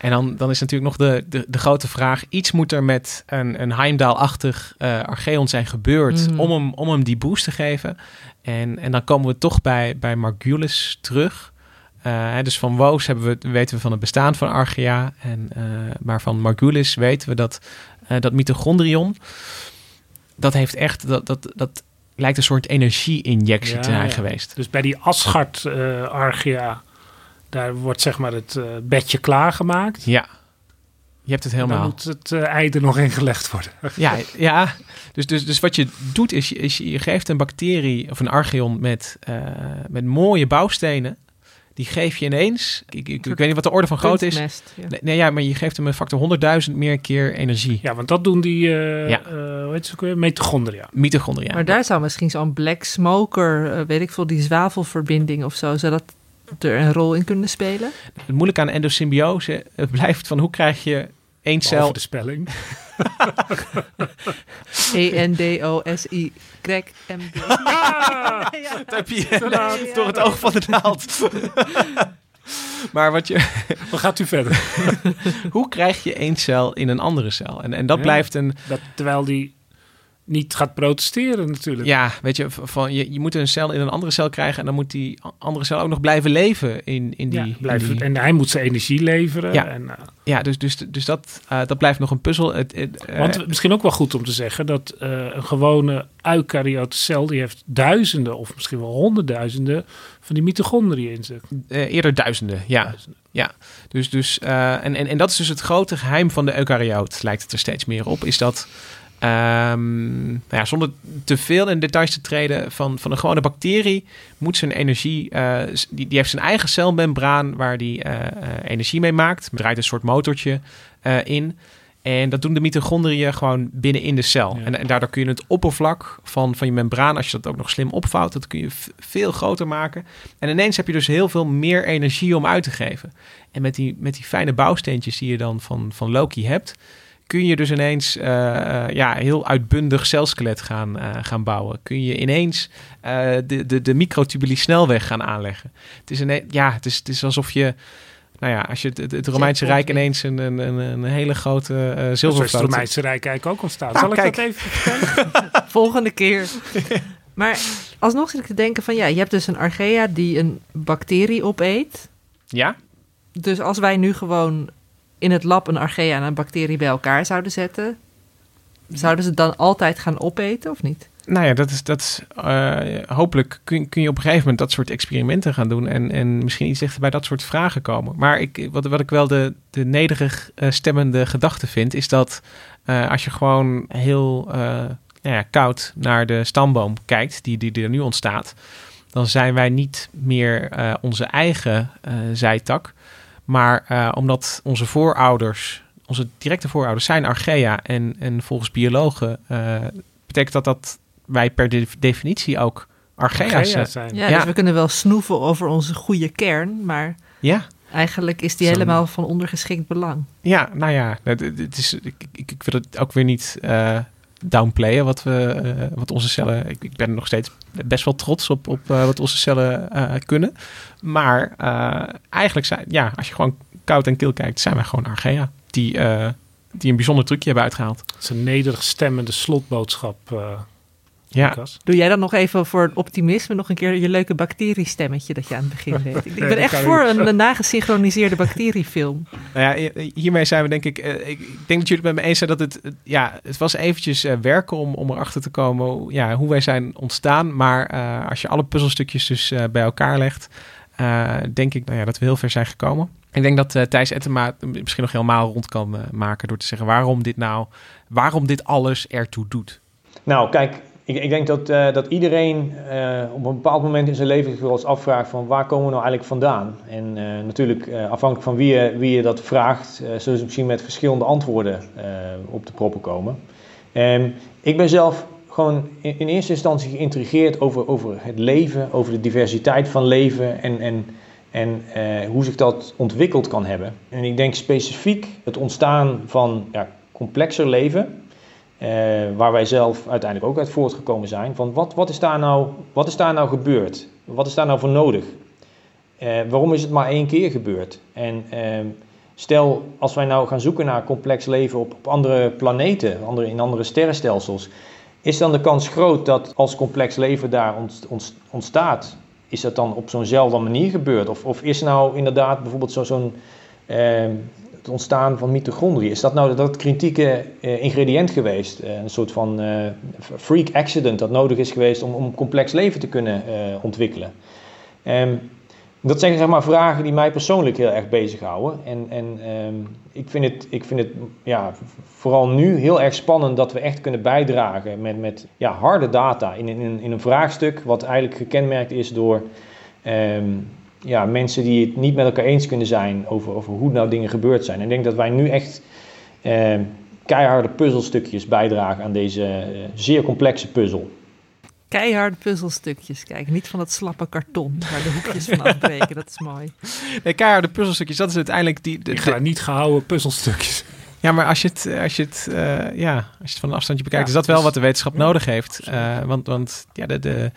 En dan, dan is natuurlijk nog de, de, de, grote vraag: iets moet er met een, een Heimdall-achtig uh, Archeon zijn gebeurd Mhm. om, hem, om hem die boost te geven. En, en dan komen we toch bij, bij Margulis terug. Uh, hè, dus van Woos hebben we, weten we van het bestaan van Archaea. En, uh, maar van Margulis weten we dat uh, dat mitochondrion. Dat heeft echt. Dat, dat, dat lijkt een soort energie-injectie Ja, te zijn ja. geweest. Dus bij die Asgard uh, Archaea, daar wordt zeg maar het uh, bedje klaargemaakt. Ja, je hebt het helemaal. Dan moet het uh, ei er nog in gelegd worden. Ja, ja. Dus, dus, dus wat je doet is, is je geeft een bacterie of een archeon met, uh, met mooie bouwstenen. Die geef je ineens. Ik, ik, ik weet niet wat de orde van grootte is. Ja. Nee, nee, ja, maar je geeft hem een factor 100.000 meer keer energie. Ja, want dat doen die, uh, Ja. uh, hoe heet ze ook weer? Mitochondria. Mitochondria. Maar daar zou misschien zo'n black smoker, eh, weet ik veel, die zwavelverbinding of zo, zou dat er een rol in kunnen spelen? Het moeilijke aan endosymbiose het blijft van hoe krijg je één Behalve cel... de spelling. E E-N-D-O-S-I-Y-M-D. Dat heb je door het oog van de naald. maar wat je... Dan gaat u verder. hoe krijg je één cel in een andere cel? En, en dat Ja. blijft een... Dat, terwijl die niet gaat protesteren natuurlijk. Ja, weet je, van, je, je moet een cel in een andere cel krijgen... en dan moet die andere cel ook nog blijven leven in, in die... Ja, in die- En hij moet zijn energie leveren. Ja. En, uh, ja dus, dus, dus dat, uh, dat blijft nog een puzzel. Uh, want misschien ook wel goed om te zeggen dat een gewone eukaryote cel... die heeft duizenden of misschien wel honderdduizenden van die mitochondriën in zich. eerder duizenden, ja. ja. Dus, dus, en, en, en dat is dus het grote geheim van de eukaryoot, lijkt het er steeds meer op, is dat... Um, nou ja, zonder te veel in details te treden, van, van een gewone bacterie moet zijn energie, uh, die, die heeft zijn eigen celmembraan waar die uh, energie mee maakt. Draait een soort motortje in. En dat doen de mitochondriën gewoon binnen in de cel. Ja. En, en, daardoor kun je het oppervlak van, van je membraan, als je dat ook nog slim opvouwt, dat kun je veel groter maken. En ineens heb je dus heel veel meer energie om uit te geven. En met die, met die fijne bouwsteentjes die je dan van, van Loki hebt, kun je dus ineens uh, uh, ja, heel uitbundig celskelet gaan, uh, gaan bouwen. Kun je ineens de, de, de microtubuli snelweg gaan aanleggen. Het is, een, ja, het is, het is alsof je nou ja, als je het, het, Romeinse Rijk ineens een, een, een, een hele grote uh, zilvervloot... Zo is het Romeinse Rijk eigenlijk ook ontstaan. Zal ah, ik dat even vertellen? Volgende keer. maar alsnog zit ik te denken van... ja, je hebt dus een archaea die een bacterie opeet. Ja. Dus als wij nu gewoon in het lab een archaea en een bacterie bij elkaar zouden zetten... zouden ze dan altijd gaan opeten of niet? Nou ja, dat is, dat is uh, hopelijk kun, kun je op een gegeven moment dat soort experimenten gaan doen en, en misschien iets dichter bij dat soort vragen komen. Maar ik, wat, wat ik wel de, de nederig uh, stemmende gedachte vind, is dat uh, als je gewoon heel nou ja, koud naar de stamboom kijkt, die, die, die er nu ontstaat, dan zijn wij niet meer onze eigen zijtak. Maar omdat onze voorouders, onze directe voorouders zijn archaea en, en volgens biologen betekent dat dat wij per de definitie ook archaea's Archaea zijn. Ja, ja, dus we kunnen wel snoeven over onze goede kern, maar ja. eigenlijk is die Zo. helemaal van ondergeschikt belang. Ja, nou ja, het, het is, ik, ik, ik wil het ook weer niet uh, downplayen wat, we, uh, wat onze cellen... Ik, ik, ben nog steeds best wel trots op, op uh, wat onze cellen kunnen. Maar eigenlijk zijn, ja, als je gewoon koud en kil kijkt, zijn wij gewoon archaea. Die, die een bijzonder trucje hebben uitgehaald. Het is een nederig stemmende slotboodschap Ja. Lucas. Doe jij dan nog even voor het optimisme nog een keer je leuke bacteriestemmetje dat je aan het begin deed? Ik, ben echt voor een, een nagesynchroniseerde bacteriefilm. Nou ja, hiermee zijn we denk ik... eh, ik, ik denk dat jullie het met me eens zijn dat het... Ja, het was eventjes eh, werken om, om erachter te komen hoe- ja, hoe wij zijn ontstaan. Maar eh, als je alle puzzelstukjes dus bij elkaar legt... eh, denk ik nou ja, dat we heel ver zijn gekomen. Ik denk dat Thijs Ettema misschien nog helemaal rond kan maken... door te zeggen waarom dit nou... waarom dit alles ertoe doet. Nou, kijk, ik, ik denk dat, eh, dat iedereen eh, op een bepaald moment in zijn leven zich wel eens afvraagt van waar komen we nou eigenlijk vandaan? En eh, natuurlijk, afhankelijk van wie je, wie je dat vraagt, zullen ze misschien met verschillende antwoorden op de proppen komen. Ehm, ik ben zelf gewoon in, in eerste instantie geïntrigeerd over, over het leven, over de diversiteit van leven en, en, en hoe zich dat ontwikkeld kan hebben. En ik denk specifiek het ontstaan van ja, complexer leven. Eh, waar wij zelf uiteindelijk ook uit voortgekomen zijn. Van wat, wat, is daar nou, wat is daar nou gebeurd? Wat is daar nou voor nodig? Eh, waarom is het maar één keer gebeurd? En ehm, stel, als wij nou gaan zoeken naar complex leven op, op andere planeten, andere, in andere sterrenstelsels, is dan de kans groot dat als complex leven daar ont- ont- ontstaat, is dat dan op zo'nzelfde manier gebeurd? Of, of is nou inderdaad bijvoorbeeld zo- zo'n ehm, het ontstaan van mitochondriën. Is dat nou dat kritieke eh, ingrediënt geweest? Eh, een soort van eh, freak accident dat nodig is geweest om, om complex leven te kunnen ontwikkelen? Ehm, dat zijn zeg maar vragen die mij persoonlijk heel erg bezighouden. En, en ehm, ik vind het, ik vind het ja, vooral nu heel erg spannend dat we echt kunnen bijdragen met, met ja, harde data in, in, in een vraagstuk wat eigenlijk gekenmerkt is door ehm, ja, mensen die het niet met elkaar eens kunnen zijn over, over hoe nou dingen gebeurd zijn. En ik denk dat wij nu echt eh, keiharde puzzelstukjes bijdragen aan deze eh, zeer complexe puzzel. Keiharde puzzelstukjes. Kijk, niet van dat slappe karton waar de hoekjes van afbreken. Dat is mooi. Nee, keiharde puzzelstukjes, dat is uiteindelijk die... de- de- niet gehouden puzzelstukjes. Ja, maar als je het, als je het, eh, ja, als je het van een afstandje bekijkt, Ja, is dat wel dus- wat de wetenschap nodig heeft. Eh, want, want ja, de, de,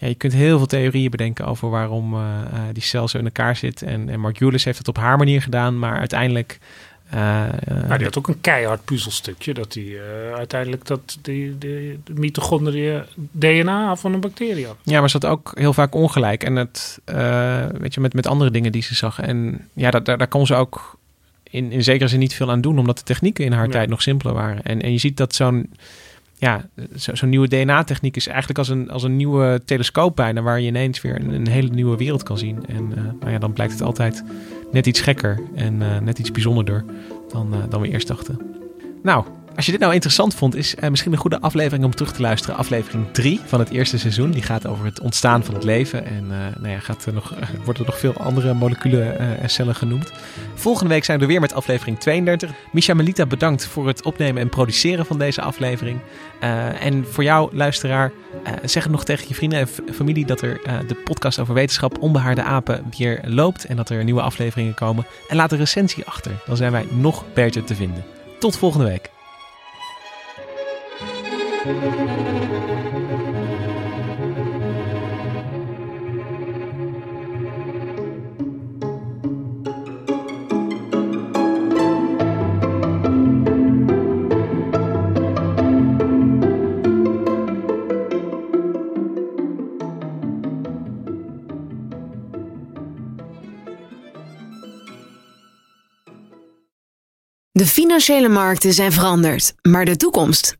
ja, je kunt heel veel theorieën bedenken over waarom eh, eh, die cel zo in elkaar zit. En, en Mark Julis heeft het op haar manier gedaan, maar uiteindelijk... Maar die had ook een keihard puzzelstukje. Dat hij eh, uiteindelijk dat die, de, de mitochondriën DNA van een bacterie had. Ja, maar ze had ook heel vaak ongelijk. En het, weet je, met, met andere dingen die ze zag. En ja, dat, daar, daar kon ze ook in, in zekere zin niet veel aan doen, omdat de technieken in haar Ja. tijd nog simpeler waren. En, en je ziet dat zo'n ja, zo- zo'n nieuwe DNA-techniek is eigenlijk als een, als een nieuwe telescoop bijna, waar je ineens weer een, een hele nieuwe wereld kan zien. En eh, nou ja, dan blijkt het altijd net iets gekker en eh, net iets bijzonderder dan, eh, dan we eerst dachten. Nou, als je dit nou interessant vond, is eh, misschien een goede aflevering om terug te luisteren. Aflevering 3 van het eerste seizoen. Die gaat over het ontstaan van het leven. En eh, nou ja, gaat er nog, worden er nog veel andere moleculen eh, en cellen genoemd. Volgende week zijn we er weer met aflevering 32. Misha Melita, bedankt voor het opnemen en produceren van deze aflevering. Eh, en voor jou, luisteraar, eh, zeg het nog tegen je vrienden en familie dat er eh, de podcast over wetenschap Onbehaarde Apen weer loopt. En dat er nieuwe afleveringen komen. En laat een recensie achter. Dan zijn wij nog beter te vinden. Tot volgende week. De financiële markten zijn veranderd, maar de toekomst,